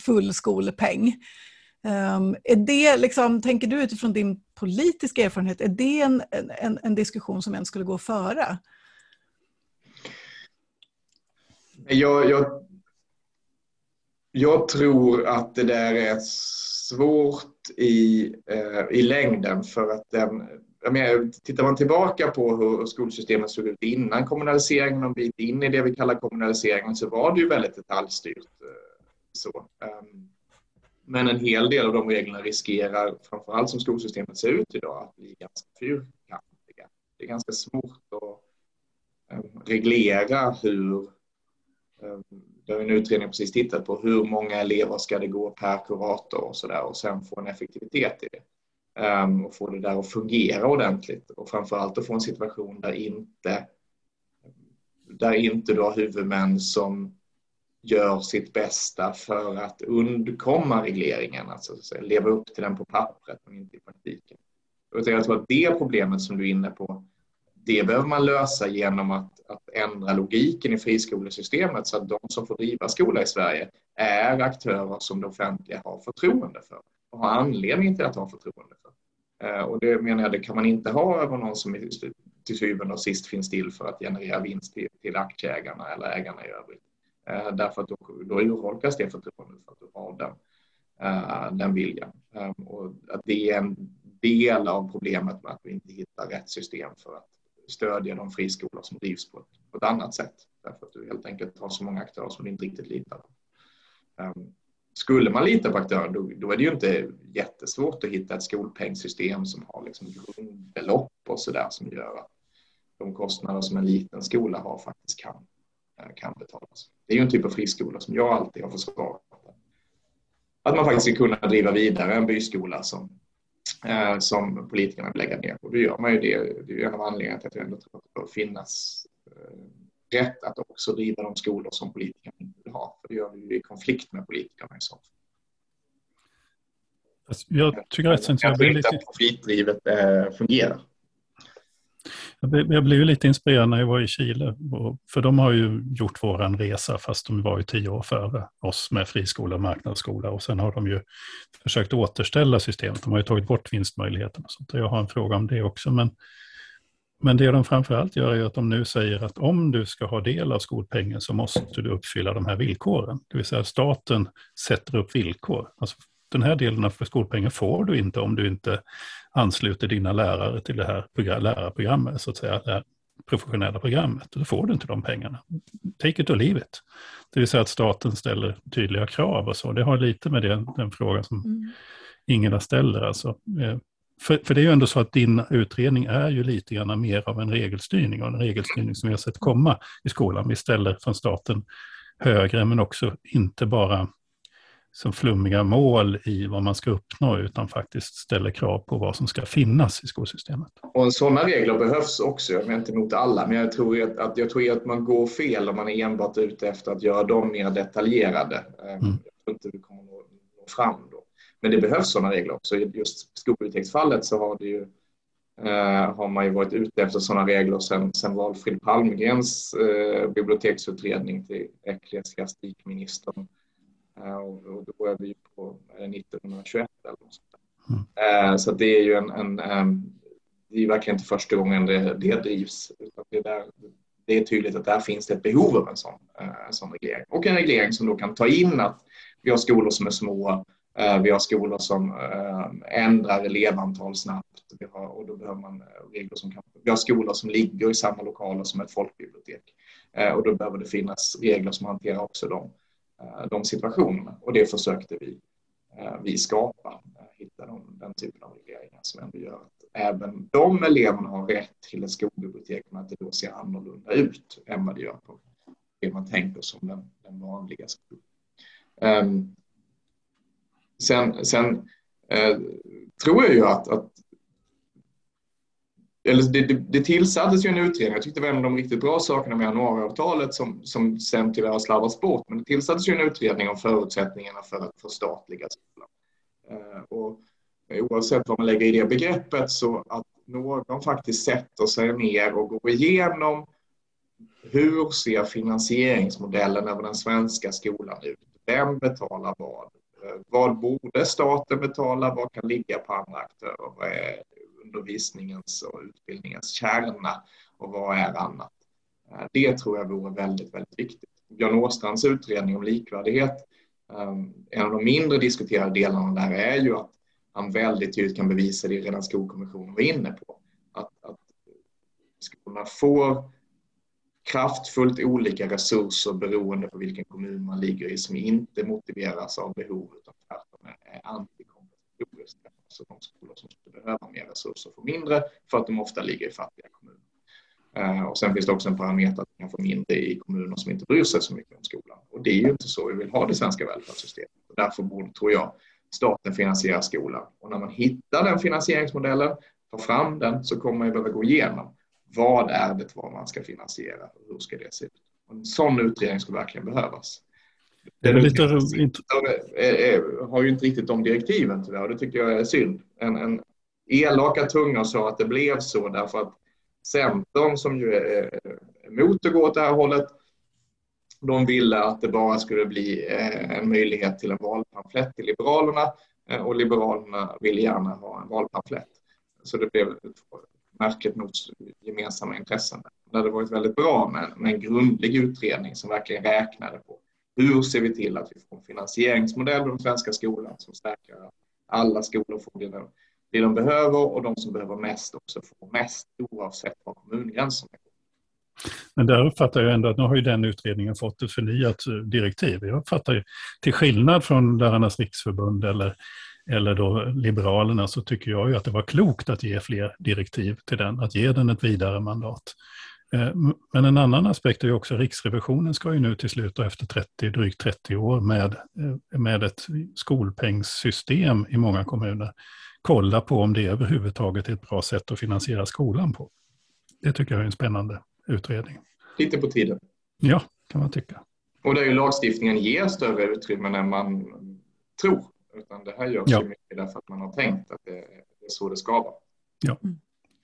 full skolpeng. Um, är det, liksom, tänker du utifrån din politiska erfarenhet, är det en, en, en diskussion som ens skulle gå att föra? Jag, jag, jag tror att det där är svårt i, eh, i längden för att den, jag menar, tittar man tillbaka på hur skolsystemet såg ut innan kommunaliseringen och en bit in i det vi kallar kommunaliseringen så var det ju väldigt detaljstyrt. Eh, så. Um, men en hel del av de reglerna riskerar, framförallt som skolsystemet ser ut idag, att bli ganska fyrkantiga. Det är ganska svårt att um, reglera hur um, det har en utredning precis tittat på hur många elever ska det gå per kurator och så där och sen få en effektivitet i det. Um, och få det där att fungera ordentligt och framförallt att få en situation där inte där inte du har huvudmän som gör sitt bästa för att undkomma regleringen, alltså leva upp till den på pappret men inte i praktiken. Jag tror att det problemet som du är inne på, det behöver man lösa genom att, att ändra logiken i friskolesystemet så att de som får driva skola i Sverige är aktörer som det offentliga har förtroende för och har anledning till att ha förtroende för. Eh, och det menar jag, det kan man inte ha över någon som till syvende och sist finns till för att generera vinst till, till aktieägarna eller ägarna i övrigt. Eh, därför att då, då urholkas det förtroendet för att du har den, eh, den viljan. Och att det är en del av problemet med att vi inte hittar rätt system för att stödja de friskolor som drivs på ett, på ett annat sätt. Därför att du helt enkelt har så många aktörer som du inte riktigt litar på. Ehm, skulle man lita på aktörer då, då, är det ju inte jättesvårt att hitta ett skolpengsystem som har liksom grundbelopp och så där som gör att de kostnader som en liten skola har faktiskt kan, eh, kan betalas. Det är ju en typ av friskola som jag alltid har försvarat. Att man faktiskt ska kunna driva vidare en byskola som, eh, som politikerna vill lägga ner. Och då gör man ju det. Det är en av anledningarna till att jag ändå tror att det bör finnas eh, rätt att också driva de skolor som politikerna inte vill ha. För det gör vi ju i konflikt med politikerna i så fall. Alltså, jag tycker att jag blir lite... profitdrivet eh, fungerar. Jag blev lite inspirerad när jag var i Chile, för de har ju gjort våran resa fast de var ju tio år före oss med friskola och marknadsskola och sen har de ju försökt återställa systemet. De har ju tagit bort vinstmöjligheterna. sånt. jag har en fråga om det också. Men, men det de framförallt gör är att de nu säger att om du ska ha del av skolpengen så måste du uppfylla de här villkoren. Det vill säga staten sätter upp villkor. Alltså, den här delen av skolpengen får du inte om du inte ansluter dina lärare till det här lärarprogrammet, så att säga, det här professionella programmet. Då får du inte de pengarna. Take it or leave it. Det vill säga att staten ställer tydliga krav och så. Det har lite med det, den frågan som mm. Ingela ställer. Alltså. Eh, för, för, det är ju ändå så att din utredning är ju lite grann mer av en regelstyrning och en regelstyrning som vi har sett komma i skolan. Vi ställer från staten högre men också inte bara som flummiga mål i vad man ska uppnå utan faktiskt ställer krav på vad som ska finnas i skolsystemet. Och sådana regler behövs också. Jag är inte emot alla, men jag tror att, att, jag tror att man går fel om man är enbart ute efter att göra dem mer detaljerade. Ehm, mm. Jag tror inte vi kommer att nå, nå fram då. Men det behövs sådana regler också. I just skolbiblioteksfallet så har, det ju, eh, har man ju varit ute efter sådana regler sedan, Valfrid Palmgrens eh, biblioteksutredning till ecklesiastikministern och då är vi på 1921 eller något sånt mm. Så det är ju en, en, det är verkligen inte första gången det, det drivs. Det, där, det är tydligt att där finns det ett behov av en sån, eh, en sån reglering. Och en reglering som då kan ta in att vi har skolor som är små, vi har skolor som ändrar elevantal snabbt har, och då behöver man regler som kan... Vi har skolor som ligger i samma lokaler som ett folkbibliotek och då behöver det finnas regler som hanterar också dem. Eh, de situationerna och det försökte vi, eh, vi skapa, eh, hitta de, den typen av regleringar som ändå gör att även de eleverna har rätt till ett skolbibliotek men att det då ser annorlunda ut än vad det gör på det man tänker som den, den vanliga skolan. Um, sen sen uh, tror jag ju att, att eller det, det, det, tillsattes ju en utredning, jag tyckte det var en av de riktigt bra sakerna med januariavtalet som, som sen tyvärr har slarvats bort, men det tillsattes ju en utredning om förutsättningarna för att förstatliga skolan. Eh, och oavsett vad man lägger i det begreppet så att någon faktiskt sätter sig ner och går igenom hur ser finansieringsmodellen över den svenska skolan ut? Vem betalar vad? Eh, vad borde staten betala? Vad kan ligga på andra aktörer? Vad är undervisningens och utbildningens kärna och vad är annat? Eh, det tror jag vore väldigt, väldigt viktigt. Björn Åstrands utredning om likvärdighet, ehm, en av de mindre diskuterade delarna där är ju att han väldigt tydligt kan bevisa det redan Skolkommissionen var inne på. Att, att skolorna får kraftfullt olika resurser beroende på vilken kommun man ligger i som inte motiveras av behov utan tvärtom är antikompensatoriska. Alltså de skolor som skulle behöva mer resurser får mindre för att de ofta ligger i fattiga kommuner. Eh, och sen finns det också en parameter att man får mindre i kommuner som inte bryr sig så mycket om skolan. Och det är ju inte så vi vill ha det svenska välfärdssystemet. Och därför borde, tror jag, staten finansiera skolan. Och när man hittar den finansieringsmodellen, tar fram den, så kommer man ju behöva gå igenom vad är det vad man ska finansiera och hur ska det se ut. Och en sån utredning skulle verkligen behövas. Den lite har ju inte riktigt de direktiven tyvärr och det tycker jag är synd. En, en elaka tunga sa att det blev så därför att Centern som ju är emot att gå åt det här hållet de ville att det bara skulle bli eh, en möjlighet till en valpamflett till Liberalerna eh, och Liberalerna ville gärna ha en valpamflett. Så det blev märkligt mot gemensamma intressen. Det hade varit väldigt bra med, med en grundlig utredning som verkligen räknade på hur ser vi till att vi får en finansieringsmodell i den svenska skolan som stärker att alla skolor får det de, det de behöver och de som behöver mest också får mest oavsett var kommungränserna går. Men där uppfattar jag ändå att nu har ju den utredningen fått ett förnyat eh, direktiv. Jag uppfattar ju, till skillnad från Lärarnas riksförbund eller, eller då Liberalerna, så tycker jag ju att det var klokt att ge fler direktiv till den, att ge den ett vidare mandat. Eh, men en annan aspekt är ju också Riksrevisionen ska ju nu till slut, efter 30, drygt 30 år med, eh, med ett skolpengssystem i många kommuner, kolla på om det överhuvudtaget är ett bra sätt att finansiera skolan på. Det tycker jag är en spännande utredning. Lite på tiden. Ja, kan man tycka. Och där ju lagstiftningen ger större utrymme än man tror. Utan det här görs ja. ju mycket därför att man har tänkt att det är så det ska vara. Ja,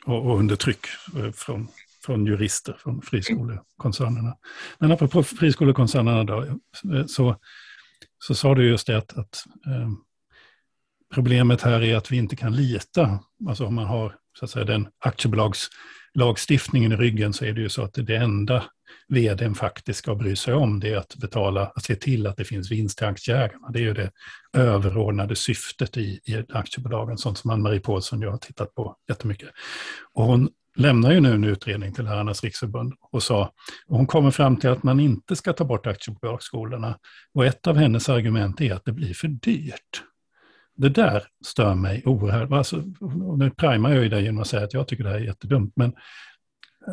och, och under tryck eh, från, från jurister från friskolekoncernerna. Men apropå friskolekoncernerna då, eh, så, så sa du just det att, att eh, problemet här är att vi inte kan lita, alltså om man har så att säga, den aktiebolags lagstiftningen i ryggen så är det ju så att det enda vdn faktiskt ska bry sig om det är att betala, att se till att det finns vinst till aktieägarna. Det är ju det överordnade syftet i, i aktiebolagen, sånt som Ann-Marie Paulsson jag har tittat på jättemycket. Och hon lämnar ju nu en utredning till Lärarnas riksförbund och sa, och hon kommer fram till att man inte ska ta bort aktiebolagsskolorna. Och ett av hennes argument är att det blir för dyrt. Det där stör mig oerhört. Alltså, nu primar jag ju det genom att säga att jag tycker det här är jättedumt. Men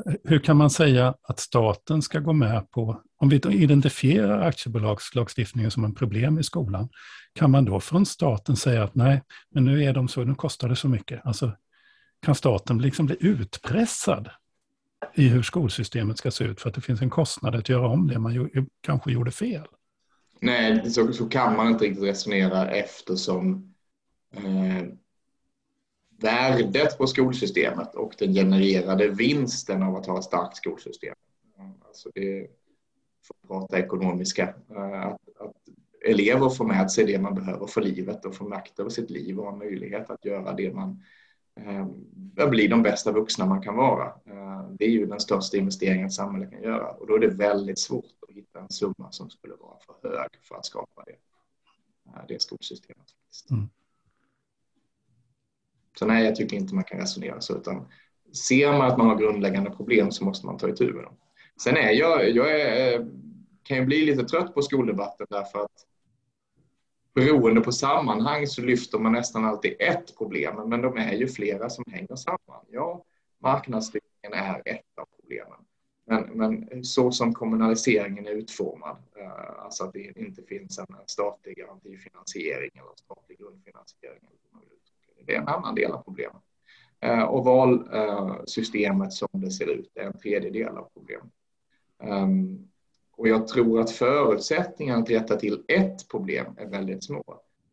eh, hur kan man säga att staten ska gå med på, om vi identifierar aktiebolagslagstiftningen som en problem i skolan, kan man då från staten säga att nej, men nu är de så, nu kostar det så mycket. Alltså, kan staten liksom bli utpressad i hur skolsystemet ska se ut för att det finns en kostnad att göra om det man kanske gjorde fel? Nej, så, så kan man inte riktigt resonera eftersom eh, värdet på skolsystemet och den genererade vinsten av att ha ett starkt skolsystem. Alltså det, för att prata ekonomiska, eh, att, att, elever får med sig det man behöver för livet och får makt över sitt liv och har möjlighet att göra det man bli de bästa vuxna man kan vara. Eh, det är ju den största investeringen ett samhälle kan göra och då är det väldigt svårt att hitta en summa som skulle vara för hög för att skapa det, eh, det skolsystemet. Mm. Så nej, jag tycker inte man kan resonera så, utan ser man att man har grundläggande problem så måste man ta itu med dem. Sen är jag, jag är, kan ju bli lite trött på skoldebatten därför att beroende på sammanhang så lyfter man nästan alltid ett problem, men de är ju flera som hänger samman. Ja, marknadsstyrningen är ett av problemen. Men, men så som kommunaliseringen är utformad, eh, alltså att det inte finns en statlig garantifinansiering eller statlig grundfinansiering, det är en annan del av problemet. Eh, och valsystemet eh, som det ser ut är en tredjedel av problemet. Ehm, och jag tror att förutsättningarna att rätta till ett problem är väldigt små.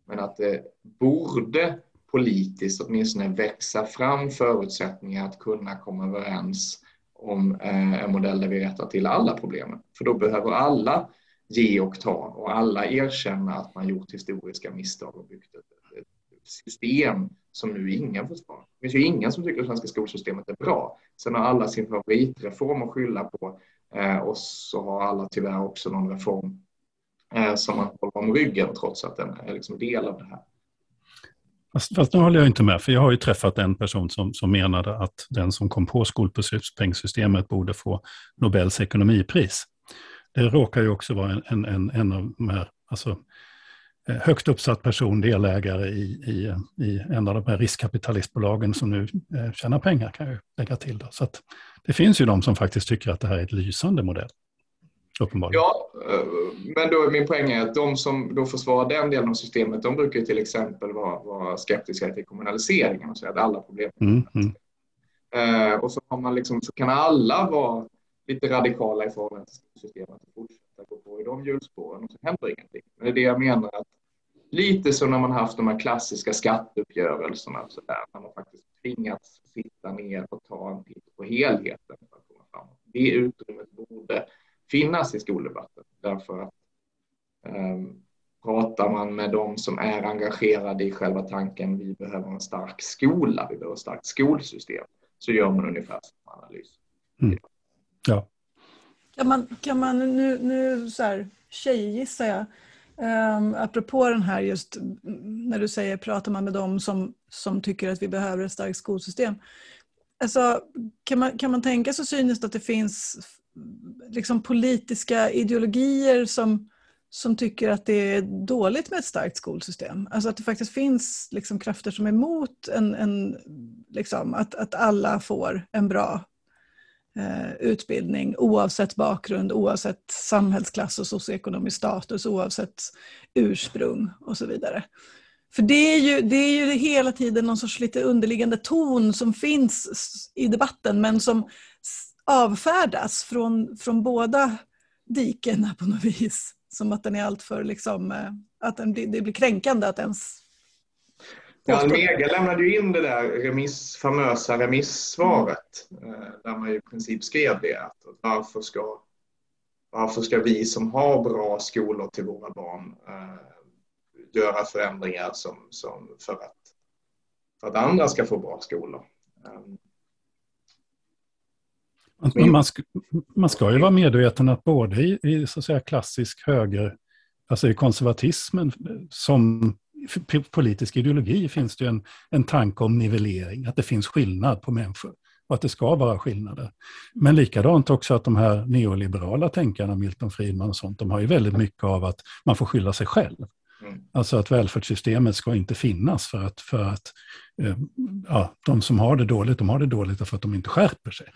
Men att det borde politiskt åtminstone växa fram förutsättningar att kunna komma överens om eh, en modell där vi rättar till alla problemen. För då behöver alla ge och ta och alla erkänna att man gjort historiska misstag och byggt ett, system som nu ingen försvarar. Det finns ju ingen som tycker att det svenska skolsystemet är bra. Sen har alla sin favoritreform att skylla på Eh, och så har alla tyvärr också någon reform eh, som man håller om ryggen trots att den är liksom del av det här. Fast, fast nu håller jag inte med, för jag har ju träffat en person som, som menade att den som kom på skolpengssystemet borde få Nobels ekonomipris. Det råkar ju också vara en, en, en, en av de här, alltså, högt uppsatt person, delägare i, i, i en av de här riskkapitalistbolagen som nu eh, tjänar pengar, kan jag lägga till. Då. Så det finns ju de som faktiskt tycker att det här är ett lysande modell. Uppenbarligen. Ja, eh, men då är min poäng är att de som då försvarar den delen av systemet, de brukar till exempel vara, vara skeptiska till kommunaliseringen och säga att alla problem mm, mm. Eh, och så, har man liksom, så kan alla vara lite radikala i förhållande till systemet och fortsätta gå på i de hjulspåren och så händer ingenting. Men det är det jag menar att lite som när man haft de här klassiska skatteuppgörelserna så där, när man faktiskt tvingats sitta ner och ta en titt på helheten för att komma framåt. Det utrymmet borde finnas i skoldebatten. Därför att um, pratar man med de som är engagerade i själva tanken vi behöver en stark skola, vi behöver ett starkt skolsystem, så gör man ungefär samma analys. Mm. Ja. Kan man, kan man nu, nu så här, tjejgissar jag, um, apropå den här just när du säger pratar man med dem som, som tycker att vi behöver ett starkt skolsystem. Alltså, kan, man, kan man tänka så cyniskt att det finns liksom politiska ideologier som, som tycker att det är dåligt med ett starkt skolsystem. Alltså att det faktiskt finns liksom krafter som är emot en, en, liksom, att, att alla får en bra Eh, utbildning oavsett bakgrund, oavsett samhällsklass och socioekonomisk status, oavsett ursprung och så vidare. För det är, ju, det är ju hela tiden någon sorts lite underliggande ton som finns i debatten men som avfärdas från, från båda dikena på något vis. Som att den är alltför... liksom, eh, att den, det blir kränkande att ens Ja, Almega lämnade ju in det där remiss, famösa remissvaret mm. där man i princip skrev det att varför ska, varför ska vi som har bra skolor till våra barn eh, göra förändringar som, som för, att, för att andra ska få bra skolor. Um, man, man, ska, man ska ju vara medveten att både i, i så att säga, klassisk höger, alltså i konservatismen som politisk ideologi finns det en, en tanke om nivellering, att det finns skillnad på människor och att det ska vara skillnader. Men likadant också att de här neoliberala tänkarna, Milton Friedman och sånt, de har ju väldigt mycket av att man får skylla sig själv. Mm. Alltså att välfärdssystemet ska inte finnas för att, för att eh, ja, de som har det dåligt, de har det dåligt för att de inte skärper sig.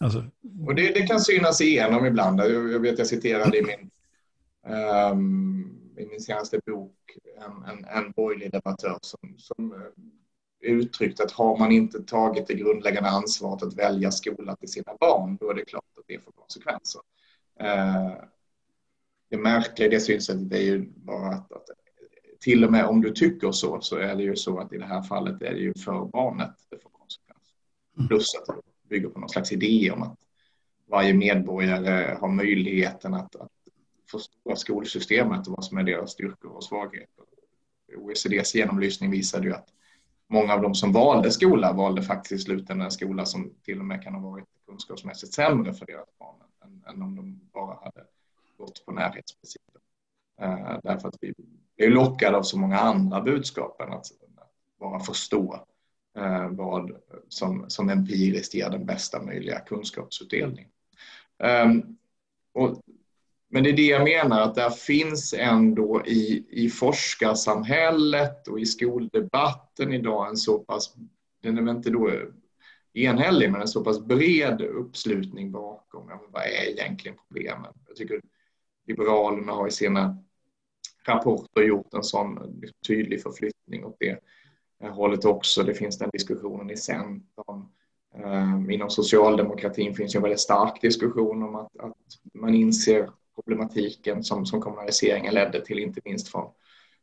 Alltså... Och det, det, kan synas igenom ibland. Jag, jag vet jag citerade i min, um, i min senaste bok en, en, en borgerlig debattör som, som uh, uttryckt att har man inte tagit det grundläggande ansvaret att välja skola till sina barn, då är det klart att det får konsekvenser. Uh, det märkliga i det synsättet är ju bara att, att till och med om du tycker så, så är det ju så att i det här fallet är det ju för barnet det får konsekvenser. Mm. Plus att det bygger på någon slags idé om att varje medborgare har möjligheten att, att förstå skolsystemet och vad som är deras styrkor och svagheter. OECDs genomlysning visade ju att många av de som valde skola valde faktiskt i slutändan en skola som till och med kan ha varit kunskapsmässigt sämre för deras barn än, än om de bara hade gått på närhetsprincipen. Eh, därför att vi är lockade av så många andra budskap än att bara förstå eh, vad som, som empiriskt ger den bästa möjliga kunskapsutdelning. Um, eh, och, men det är det jag menar, att där finns ändå i, i forskarsamhället och i skoldebatten idag en så pass, den är väl inte då enhällig, men en så pass bred uppslutning bakom ja, vad är egentligen problemen. Jag tycker Liberalerna har i sina rapporter gjort en sån tydlig förflyttning åt det eh, hållet också. Det finns den diskussionen i Centern. Eh, inom socialdemokratin finns en väldigt stark diskussion om att, att man inser problematiken som, som kommunaliseringen ledde till, inte minst från,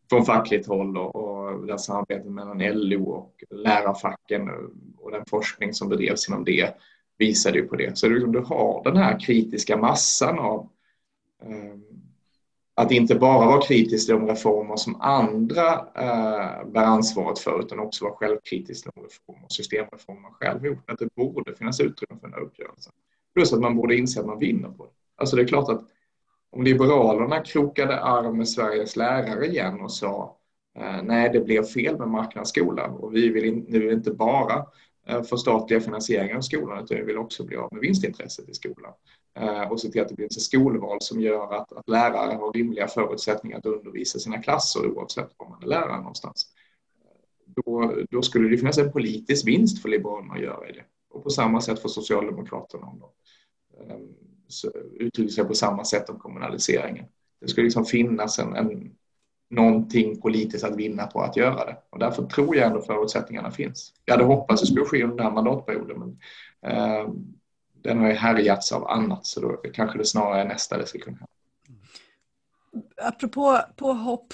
från fackligt håll och, och det samarbetet mellan LO och lärarfacken och den forskning som bedrevs inom det visade ju på det. Så du, liksom, du har den här kritiska massan av eh, att inte bara vara kritisk till de reformer som andra eh, bär ansvaret för utan också vara självkritisk till de reformer och systemreformer man själv gjort. Att det borde finnas utrymme för den här uppgörelsen. Plus att man borde inse att man vinner på det. Alltså det är klart att om Liberalerna krokade arm med Sveriges lärare igen och sa eh, nej, det blev fel med marknadsskolan och vi vill nu inte bara eh, förstatliga finansieringen av skolan utan vi vill också bli av med vinstintresset i skolan eh, och se till att det blir ett skolval som gör att, att lärare har rimliga förutsättningar att undervisa sina klasser oavsett var man är lärare någonstans. Då, då skulle det finnas en politisk vinst för Liberalerna att göra i det. Och på samma sätt för Socialdemokraterna om de uttrycker sig på samma sätt om kommunaliseringen. Det skulle liksom finnas en, en, någonting politiskt att vinna på att göra det. Och därför tror jag ändå förutsättningarna finns. Jag hade hoppats att det skulle ske under den här mandatperioden men eh, den har ju härjats av annat så då kanske det snarare är nästa det ska kunna hända. Apropå på hopp,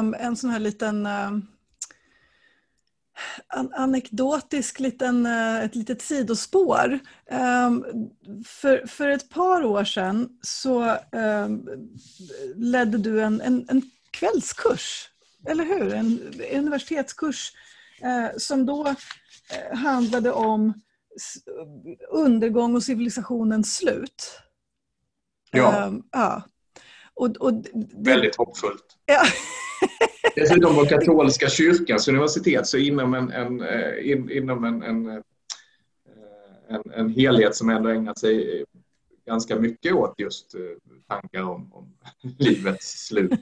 um, en sån här liten um an anekdotisk liten, eh, ett litet sidospår. Um, för, för ett par år sedan så um, ledde du en, en, en, kvällskurs, eller hur? En universitetskurs uh, som då uh, handlade om undergång och civilisationens slut. Ja. Um, ja. Och, och det, Väldigt hoppfullt. Ja. Dessutom var katolska kyrkans universitet så inom en, en, eh, in, inom en, en, eh, en, en helhet som ändå ägnat sig ganska mycket åt just eh, tankar om, om livets slut.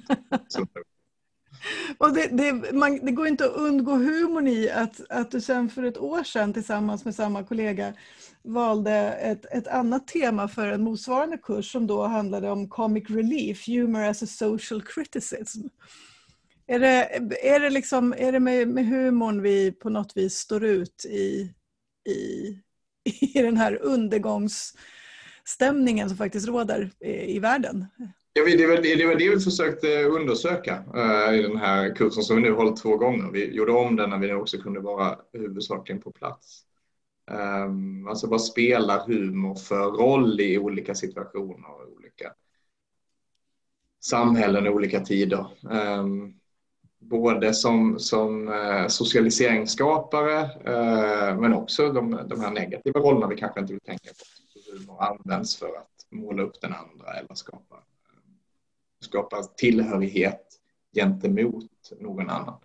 Och det, det, man, det, går inte att undgå humorn i att, att du sen för ett år sedan tillsammans med samma kollega valde ett, ett annat tema för en motsvarande kurs som då handlade om comic relief, humor as a social criticism. Är det, är det, liksom, är det med, med humorn vi på något vis står ut i, i, i den här undergångsstämningen som faktiskt råder i, i världen? Ja, det, var, det var det vi försökte undersöka uh, i den här kursen som vi nu hållit två gånger. Vi gjorde om den när vi också kunde vara huvudsakligen på plats. Um, alltså vad spelar humor för roll i olika situationer och olika samhällen och olika tider? Um, både som, som eh, socialiseringsskapare eh, men också de, de här negativa rollerna vi kanske inte vill tänka på. Humor används för att måla upp den andra eller skapa, skapa tillhörighet gentemot någon annan.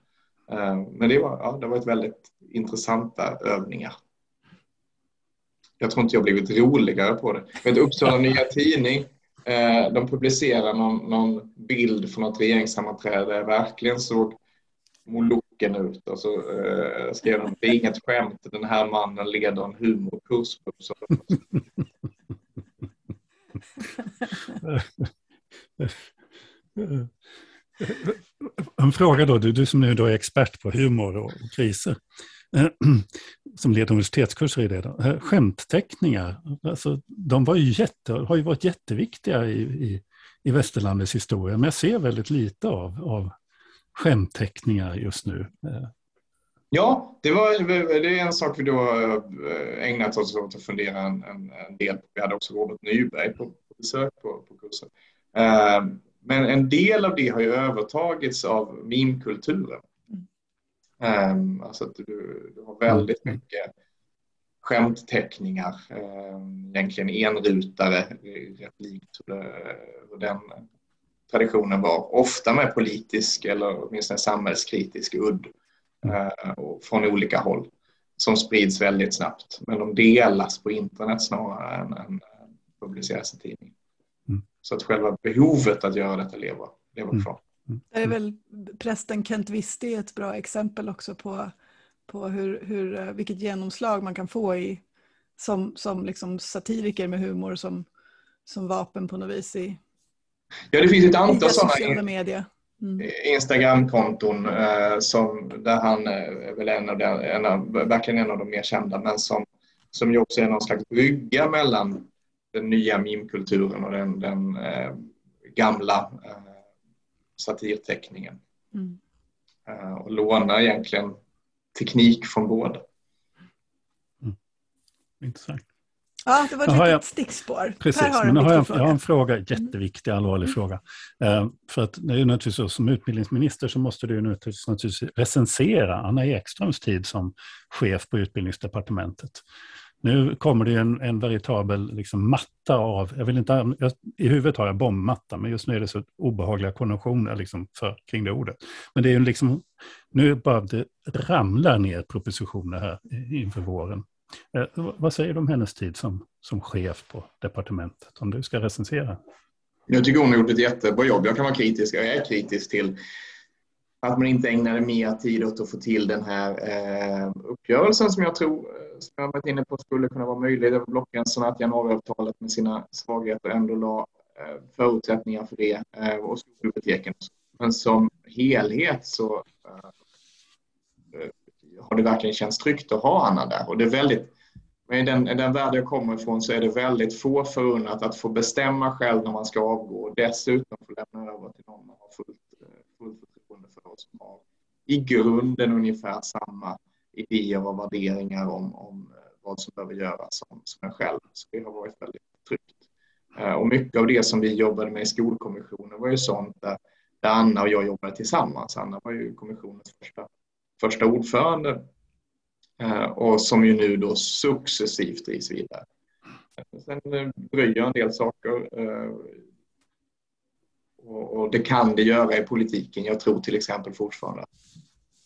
Eh, men det var, ja, det var ett väldigt intressanta övningar. Jag tror inte jag blivit roligare på det. Vet, Uppsala Nya Tidning Eh, de publicerar någon, någon, bild från ett regeringssammanträde. Verkligen såg moloken ut. Och så eh, skrev de det är inget skämt, den här mannen leder en humorkurs. På En fråga då, du, du som nu då är expert på humor och kriser. som leder universitetskurser i det. Då. Eh, skämtteckningar, alltså, de var ju jätte, har ju varit jätteviktiga i, i, i västerlandets historia, men jag ser väldigt lite av, av skämtteckningar just nu. Eh. Ja, det, var, det är en sak vi då eh, ägnat oss åt att fundera en, en, en del på. Vi hade också Robert Nyberg på, på besök på, på kursen. Men en del av det har ju övertagits av meme-kulturen. Um, alltså att du, du, har väldigt mm. mycket skämtteckningar, um, egentligen enrutare, rätt likt hur den traditionen var. Ofta med politisk eller åtminstone samhällskritisk udd uh, från olika håll som sprids väldigt snabbt. Men de delas på internet snarare än, än publiceras i tidning. Mm. Så att själva behovet att göra detta lever, lever mm. kvar. Mm. Det är väl prästen Kent Wisti ett bra exempel också på, på hur, hur, eh, vilket genomslag man kan få i, som, som liksom satiriker med humor som, som vapen på något vis i Ja, det finns ett antal sådana media. Mm. Instagramkonton eh, som, där han eh, är väl en av, de, en av, verkligen en av de mer kända men som, som ju också är någon slags brygga mellan den nya meme-kulturen och den, den eh, gamla eh, satirteckningen. Mm. och lånar egentligen teknik från båda. Mm. Intressant. Ja, det var ett litet stickspår. Precis, har men nu har jag, jag har en fråga, jätteviktig, allvarlig mm. fråga. Uh, för att det är naturligtvis så, som utbildningsminister så måste du naturligtvis, naturligtvis recensera Anna Ekströms tid som chef på utbildningsdepartementet. Nu kommer det en, en veritabel liksom, matta av, jag vill inte, jag, i huvudet har jag bombmatta, men just nu är det så obehagliga konventioner liksom, för, kring det ordet. Men det är ju liksom, nu bara det ramlar ner propositioner här inför våren. Eh, vad säger du om hennes tid som, som chef på departementet, om du ska recensera? Jag tycker hon har gjort ett jättebra jobb. Jag kan vara kritisk, jag är kritisk till att man inte ägnade mer tid åt att få till den här eh, uppgörelsen som jag tror, eh, som jag varit inne på, skulle kunna vara möjlig över blockgränserna. Att januariavtalet med sina svagheter ändå la eh, förutsättningar för det eh, och skolbiblioteken. Men som helhet så eh, har det verkligen känts tryggt att ha Anna där. Och det är väldigt, i den, i den värld jag kommer ifrån så är det väldigt få förunnat att få bestämma själv när man ska avgå och dessutom få lämna över till någon man har fullt, eh, fullt människor och som har i grunden ungefär samma idéer och värderingar om, om eh, vad som behöver göras som, som en själv. Så det har varit väldigt tryggt. Eh, och mycket av det som vi jobbade med i skolkommissionen var ju sånt där, där Anna och jag jobbade tillsammans. Anna var ju kommissionens första första ordförande eh, och som ju nu då successivt drivs vidare. Sen dröjer en del saker eh, och det kan det göra i politiken. Jag tror till exempel fortfarande att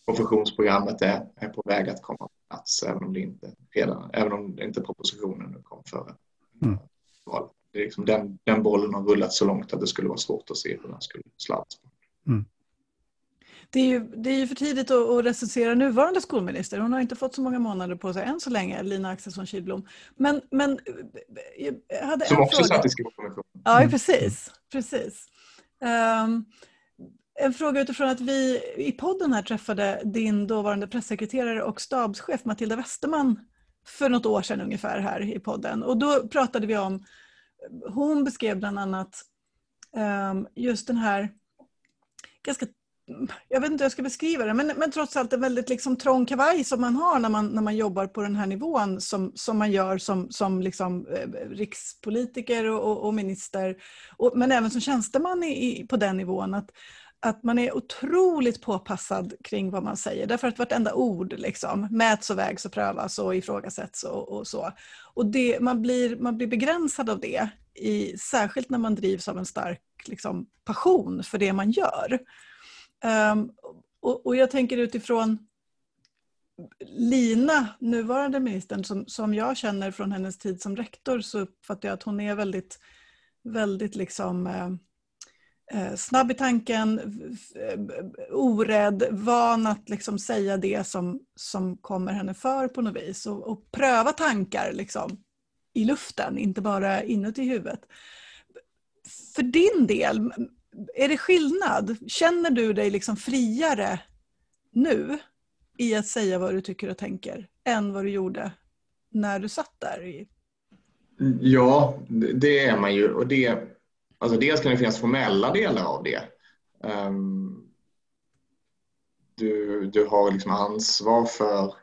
professionsprogrammet är, är på väg att komma på plats även om det inte redan, även om inte propositionen nu kom före mm. valet. Det är liksom den, den bollen har rullat så långt att det skulle vara svårt att se hur den skulle sladdas. Mm. Det är ju, det är ju för tidigt att, att recensera nuvarande skolminister. Hon har inte fått så många månader på sig än så länge, Lina Axelsson Kihlblom. Men, men jag hade Som en också fråga. satt i skolkommissionen. Ja, precis. precis. Um, en fråga utifrån att vi i podden här träffade din dåvarande pressekreterare och stabschef Matilda Westerman för något år sedan ungefär här i podden. Och då pratade vi om, hon beskrev bland annat um, just den här ganska jag vet inte hur jag ska beskriva det, men, men trots allt en väldigt liksom trång kavaj som man har när man, när man jobbar på den här nivån som, som man gör som, som liksom, eh, rikspolitiker och, och, och minister, och, men även som tjänsteman i, i, på den nivån. Att, att man är otroligt påpassad kring vad man säger därför att vartenda ord liksom, mäts och vägs och prövas och ifrågasätts och, och så. Och det, man, blir, man blir begränsad av det, i, särskilt när man drivs av en stark liksom, passion för det man gör. Um, och, och, jag tänker utifrån Lina, nuvarande ministern, som, som jag känner från hennes tid som rektor så uppfattar jag att hon är väldigt, väldigt liksom, eh, eh snabb i tanken, eh, orädd, van att liksom säga det som, som kommer henne för på något vis och, och pröva tankar liksom, i luften, inte bara inuti huvudet. För din del, är det skillnad? Känner du dig liksom friare nu i att säga vad du tycker och tänker än vad du gjorde när du satt där? Ja, det är man ju. Och det, alltså dels kan det finnas formella delar av det. Um, du, du har liksom ansvar för,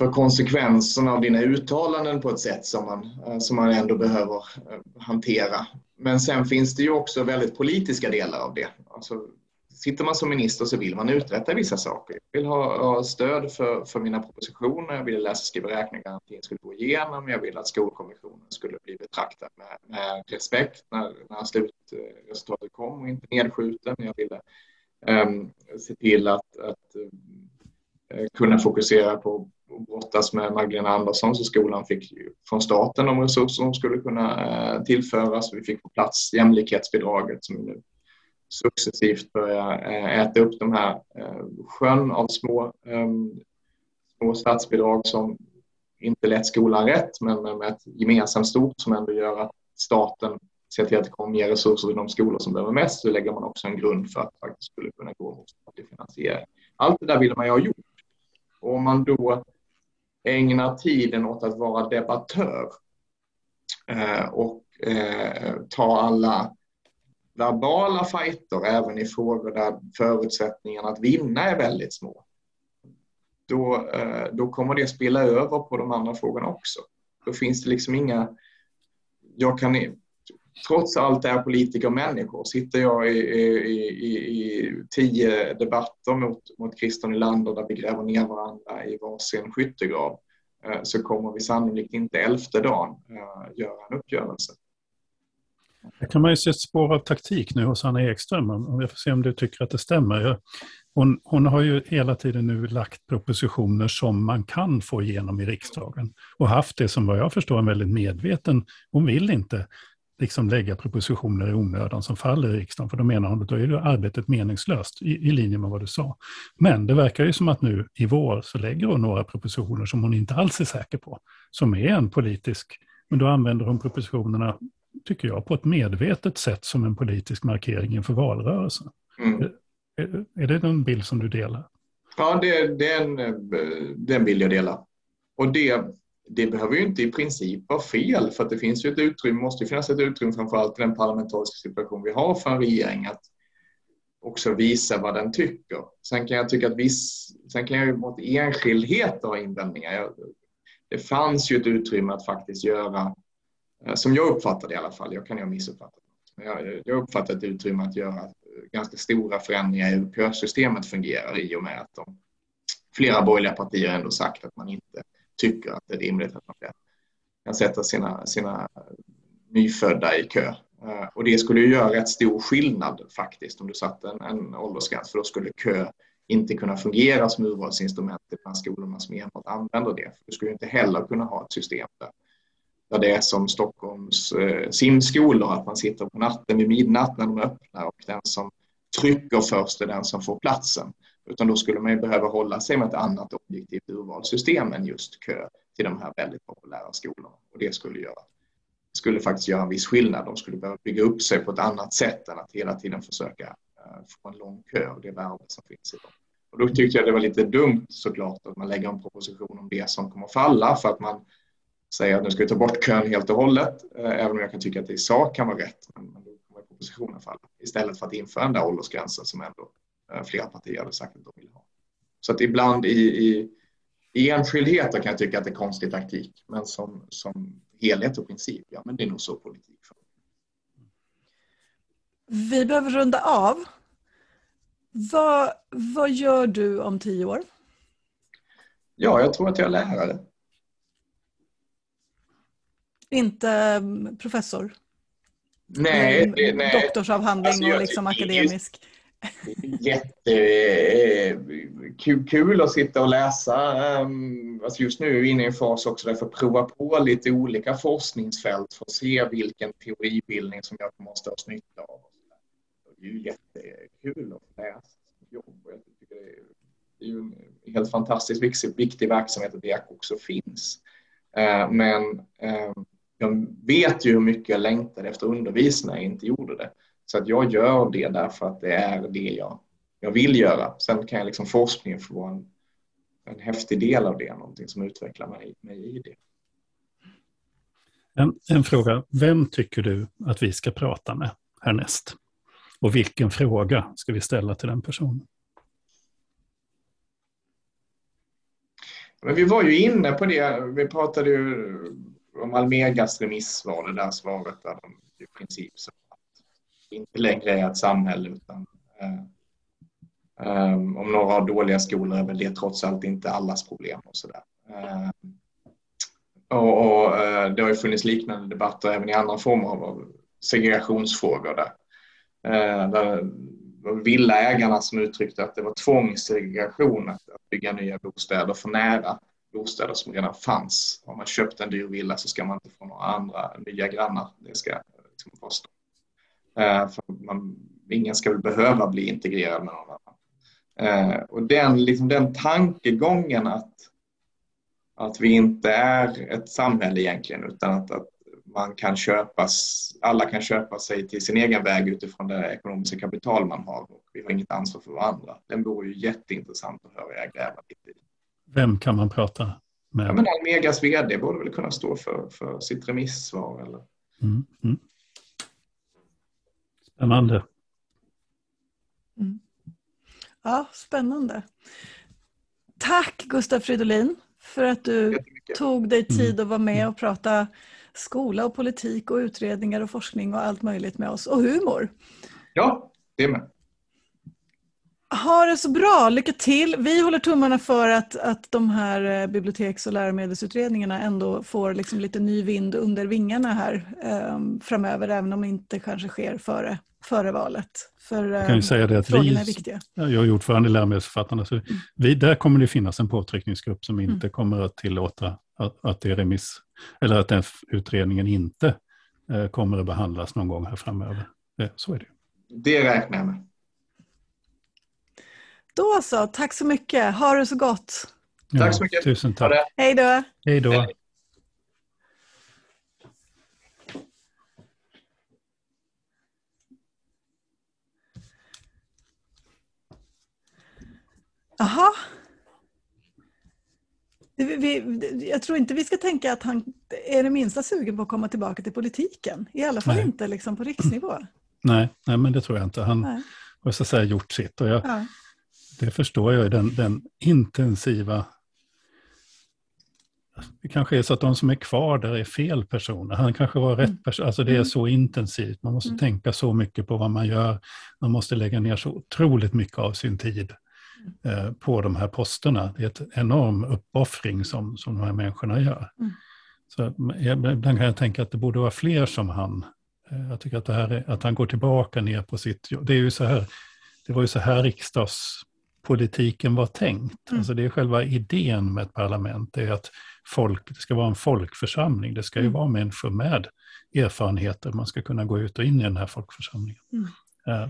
för konsekvenserna av dina uttalanden på ett sätt som man, eh, som man ändå behöver eh, hantera. Men sen finns det ju också väldigt politiska delar av det. Alltså, sitter man som minister så vill man uträtta vissa saker. Jag vill ha, ha stöd för, för mina propositioner, jag vill läsa, skriva, räkna garantin skulle gå igenom, jag vill att skolkommissionen skulle bli betraktad med, med respekt när, när slutresultatet kom och inte nedskjuten. Jag ville um, se till att, att um, kunna fokusera på brottas med Magdalena Andersson så skolan fick från staten de resurser som skulle kunna eh, tillföras. Vi fick på plats jämlikhetsbidraget som nu successivt börjar eh, äta upp de här eh, sjön av små, ehm, små statsbidrag som inte lett skolan rätt men med ett gemensamt stort som ändå gör att staten ser till att det kommer mer resurser till de skolor som behöver mest så lägger man också en grund för att faktiskt skulle kunna gå mot statlig finansiering. Allt det där vill man ju ha gjort. Och om man då ägnar tiden åt att vara debattör eh, och eh, ta alla verbala fighter även i frågor där förutsättningarna att vinna är väldigt små. Då, eh, då kommer det spela över på de andra frågorna också. Då finns det liksom inga... Jag kan, trots allt är politiker människor. Sitter jag i, i, i, i tio debatter mot, mot Christer Nylander där vi gräver ner varandra i varsin skyttegrav eh, så kommer vi sannolikt inte elfte dagen eh, göra en uppgörelse. Här kan man ju se ett spår av taktik nu hos Anna Ekström. Om jag får se om du tycker att det stämmer. Hon, hon, har ju hela tiden nu lagt propositioner som man kan få igenom i riksdagen. Och haft det som vad jag förstår en väldigt medveten, hon vill inte liksom lägga propositioner i onödan som faller i riksdagen. För då menar hon att då är det arbetet meningslöst i, i linje med vad du sa. Men det verkar ju som att nu i vår så lägger hon några propositioner som hon inte alls är säker på. Som är en politisk, men då använder hon propositionerna tycker jag, på ett medvetet sätt som en politisk markering inför valrörelsen. Mm. Är, är det en bild som du delar? Ja, det, det, är en, det är en bild jag delar. Och det, det behöver ju inte i princip vara fel, för att det finns ju ett utrymme, måste ju finnas ett utrymme framförallt i den parlamentariska situation vi har för en regering att också visa vad den tycker. Sen kan jag tycka att viss, sen kan jag ju mot enskildheter ha invändningar. Jag, det fanns ju ett utrymme att faktiskt göra eh, som jag uppfattade det i alla fall, jag kan ju ha missuppfattat men jag, jag uppfattar ett utrymme att göra eh, ganska stora förändringar i hur kösystemet fungerar i och med att de, flera borgerliga partier ändå sagt att man inte tycker att det är rimligt att man kan sätta sina, sina nyfödda i kö. Eh, och det skulle ju göra rätt stor skillnad faktiskt om du satte en, en åldersgräns för då skulle kö inte kunna fungera som urvalsinstrument bland skolorna som enbart använder det. För du skulle inte heller kunna ha ett system där där det är som Stockholms eh, simskolor, att man sitter på natten vid midnatt när de öppnar och den som trycker först är den som får platsen. Utan då skulle man ju behöva hålla sig med ett annat objektivt urvalssystem än just kö till de här väldigt populära skolorna. Och det skulle göra skulle faktiskt göra en viss skillnad. De skulle behöva bygga upp sig på ett annat sätt än att hela tiden försöka eh, få en lång kö och det värde som finns i dem. Och då tyckte jag det var lite dumt såklart att man lägger en proposition om det som kommer falla för att man säger att nu ska vi ta bort kön helt och hållet, eh, även om jag kan tycka att det i sak kan vara rätt. Men då kommer propositionen falla. Istället för att införa den där åldersgränsen som ändå flera partier hade sagt att de vill ha. Så att ibland i, i, i enskildheter kan jag tycka att det är konstig taktik, men som, som helhet och princip, ja men det är nog så politik för. Vi behöver runda av. Vad, vad gör du om tio år? Ja, jag tror att jag är lärare. Inte mm, professor? Nej. Mm, det, nej. Doktorsavhandling alltså, och liksom akademisk? Jättekul eh, att sitta och läsa. Ehm, alltså just nu är vi inne i en fas också där jag får prova på lite olika forskningsfält för att se vilken teoribildning som jag kommer att ha nytta av. Det är ju jättekul att läsa jobb. Jag tycker det är ju en helt fantastiskt viktig verksamhet att det också finns. Eh, men ehm, jag vet ju hur mycket jag längtade efter undervisning när jag inte gjorde det. Så att jag gör det därför att det är det jag, jag vill göra. Sen kan jag liksom forskningen få vara en, en häftig del av det, någonting som utvecklar mig, mig i det. En, en fråga, vem tycker du att vi ska prata med härnäst? Och vilken fråga ska vi ställa till den personen? Men vi var ju inne på det, vi pratade ju om Almegas remissvar, det där svaret där de i princip det inte längre är ett samhälle utan eh, eh om några har dåliga skolor är väl det trots allt inte allas problem och sådär. Eh, och, och eh, det har ju funnits liknande debatter även i andra former av segregationsfrågor där. Eh, där villaägarna som uttryckte att det var tvångssegregation att, att bygga nya bostäder för nära bostäder som redan fanns. Har man köpt en dyr villa så ska man inte få några andra nya grannar. Det ska liksom vara stopp. Eh, för man, ingen ska väl behöva bli integrerad med någon annan. Eh, och den, liksom den tankegången att, att vi inte är ett samhälle egentligen utan att, att man kan köpas, alla kan köpa sig till sin egen väg utifrån det ekonomiska kapital man har och vi har inget ansvar för varandra. Den vore ju jätteintressant att höra er gräva lite i. Vem kan man prata med? Ja, men Almegas vd borde väl kunna stå för, för sitt remissvar. Eller? Mm, mm. Spännande. Mm. Ja, spännande. Tack Gustav Fridolin för att du tog dig Mm. tid att vara med och prata skola och politik och utredningar och forskning och allt möjligt med oss. Och humor. Ja, det med. Ha det så bra, lycka till. Vi håller tummarna för att, att de här eh, biblioteks och läromedelsutredningarna ändå får liksom lite ny vind under vingarna här eh, framöver, även om det inte kanske sker före, före valet. För Jag kan ju eh, säga det att frågorna är vi, viktiga. jag är ordförande i läromedelsförfattarna, så vi, där kommer det finnas en påtryckningsgrupp som inte Mm. kommer att tillåta att, att det remiss, eller att den utredningen inte eh, kommer att behandlas någon gång här framöver. Det, så är det. Det räknar jag med. Då så, tack så mycket. Ha det så gott. Tack så mycket. Tusen tack. Hej då. Hej då. Jaha. Jag tror inte vi ska tänka att han är det minsta sugen på att komma tillbaka till politiken. I alla fall Nej. inte liksom på riksnivå. Nej, nej, men det tror jag inte. Han Nej. har så att säga gjort sitt. Och jag, Ja. Det förstår jag, den, den intensiva... Det kanske är så att de som är kvar där är fel personer. Han kanske var rätt Mm. person. Alltså det är Mm. så intensivt. Man måste Mm. tänka så mycket på vad man gör. Man måste lägga ner så otroligt mycket av sin tid Mm. eh, på de här posterna. Det är ett enorm uppoffring som, som de här människorna gör. Mm. Så ibland kan jag tänka att det borde vara fler som han. Eh, Jag tycker att, det här är, att han går tillbaka ner på sitt jobb. Det är ju så här, det var ju så här riksdagspolitiken var tänkt. Mm. Alltså det är själva idén med ett parlament, det är att folk, det ska vara en folkförsamling. Det ska ju Mm. vara människor med erfarenheter. Man ska kunna gå ut och in i den här folkförsamlingen. Mm. Eh,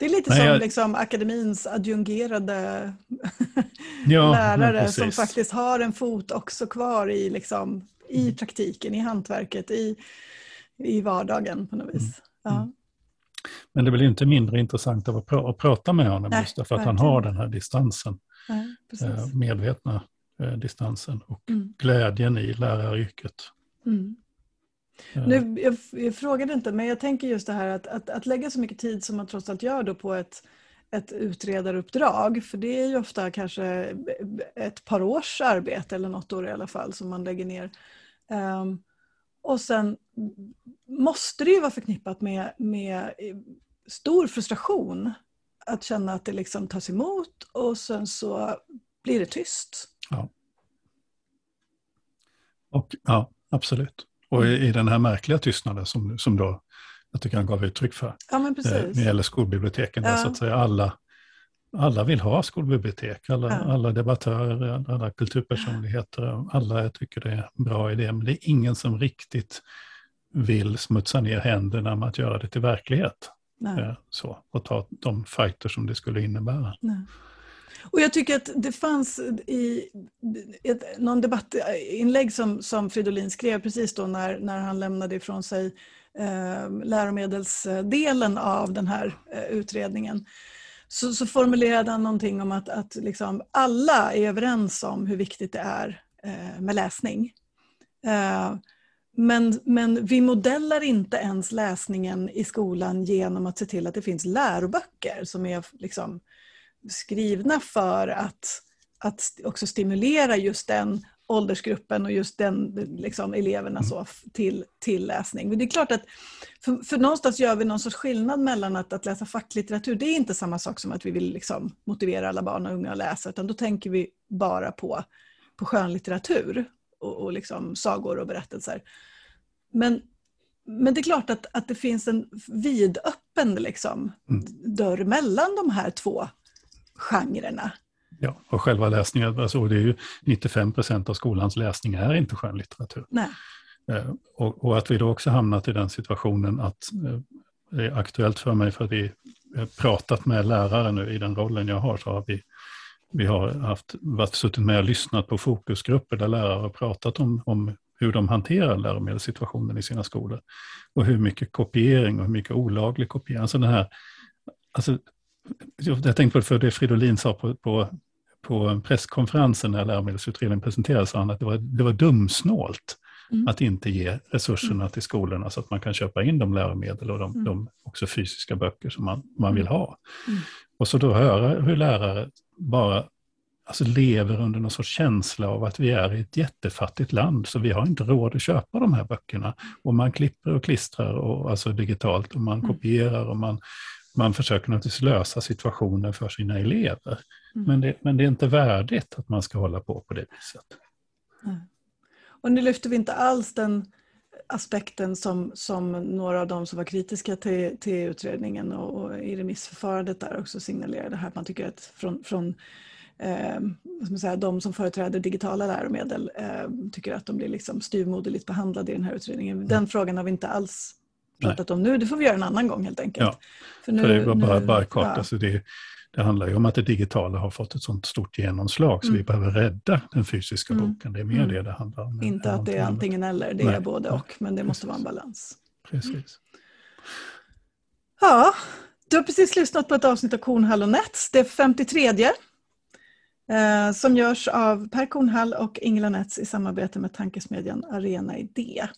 Det är lite som jag- liksom akademins adjungerade Ja, lärare som faktiskt har en fot också kvar i, liksom, Mm. i praktiken, i hantverket, i, i vardagen på något vis. Ja. Men det blir inte mindre intressant att, pra- att prata med honom Nej, just därför att han har den här distansen, Nej, eh, medvetna eh, distansen och Mm. glädjen i läraryrket. Mm. Eh, Nu, jag, jag frågade inte, men jag tänker just det här att, att, att lägga så mycket tid som man trots allt gör då på ett, ett utredaruppdrag, för det är ju ofta kanske ett par års arbete eller något år i alla fall som man lägger ner. Ehm, och sen måste det ju vara förknippat med, med eh, stor frustration att känna att det liksom tas emot och sen så blir det tyst. Och, ja, absolut. Och i, i den här märkliga tystnaden som, som då, jag tycker han gav uttryck för, Ja men eh, precis. när det gäller skolbiblioteken, där Ja. så att säga alla, alla vill ha skolbibliotek, alla, Ja. alla debattörer, alla kulturpersonligheter, alla tycker det är en bra idé, men det är ingen som riktigt vill smutsa ner händerna med att göra det till verklighet. Nej. Eh, Så, och ta de fighter som det skulle innebära. Nej. Och jag tycker att det fanns i ett, någon debattinlägg som, som Fridolin skrev precis då när, när han lämnade ifrån sig eh, läromedelsdelen av den här eh, utredningen. Så, så formulerade han någonting om att, att liksom alla är överens om hur viktigt det är eh, med läsning. Eh, men, men vi modellar inte ens läsningen i skolan genom att se till att det finns läroböcker som är liksom skrivna för att, att också stimulera just den åldersgruppen och just den liksom, eleverna så, f- till, till läsning. Men det är klart att för, för någonstans gör vi någon sorts skillnad mellan att, att läsa facklitteratur. Det är inte samma sak som att vi vill liksom, motivera alla barn och unga att läsa utan då tänker vi bara på, på skönlitteratur och, och liksom sagor och berättelser. Men, men det är klart att, att det finns en vidöppen liksom, Mm. dörr mellan de här två genrerna. Ja, och själva läsningen, alltså det är ju 95 procent av skolans läsning är inte skönlitteratur. Nej. Eh, Och, och att vi då också hamnat i den situationen att eh, det är aktuellt för mig för att vi har pratat med lärare nu i den rollen jag har så har vi, vi har haft, varit, suttit med och lyssnat på fokusgrupper där lärare har pratat om, om hur de hanterar läromedelssituationen i sina skolor. Och hur mycket kopiering och hur mycket olaglig kopiering. Alltså den här, alltså, jag tänkte på det för det Fridolin sa på, på, på presskonferensen när läromedelsutredningen presenterades, sa han att det var, det var dumsnålt Mm. Att inte ge resurserna mm. till skolorna så att man kan köpa in de läromedel och de, mm. de också fysiska böcker som man, man vill ha. Mm. Och så då höra hur lärare bara alltså lever under någon sorts känsla av att vi är i ett jättefattigt land, så vi har inte råd att köpa de här böckerna. Och man klipper och klistrar, och, alltså digitalt, och man mm. kopierar och man, man försöker naturligtvis lösa situationen för sina elever. Mm. Men, det, men det är inte värdigt att man ska hålla på på det viset. Mm. Och nu lyfter vi inte alls den aspekten som, som några av de som var kritiska till, till utredningen och, och i remissförfarandet där också signalerade här. Man tycker att från, från eh, vad säga, de som företräder digitala läromedel eh, tycker att de blir liksom styrmoderligt behandlade i den här utredningen. Mm. Den frågan har vi inte alls pratat Nej. om nu, det får vi göra en annan gång helt enkelt. Ja, för, nu, för det var bara, nu, bara kort, ja. alltså det, det handlar ju om att det digitala har fått ett sånt stort genomslag så mm. vi behöver rädda den fysiska mm. boken. Det är mer mm. det det handlar om. Inte att det är antingen eller, det Nej. är både och, men det måste vara en balans. Precis. Ja, du har precis lyssnat på ett avsnitt av Kornhall och Nets, det 53 eh, som görs av Per Kornhall och Ingela Nets i samarbete med tankesmedjan Arena Idé.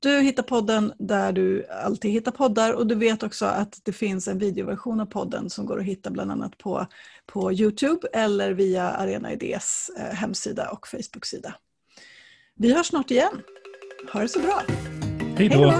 Du hittar podden där du alltid hittar poddar och du vet också att det finns en videoversion av podden som går att hitta bland annat på, på Youtube eller via Arena Idés eh, hemsida och Facebook-sida. Vi hörs snart igen. Ha det så bra. Hej då.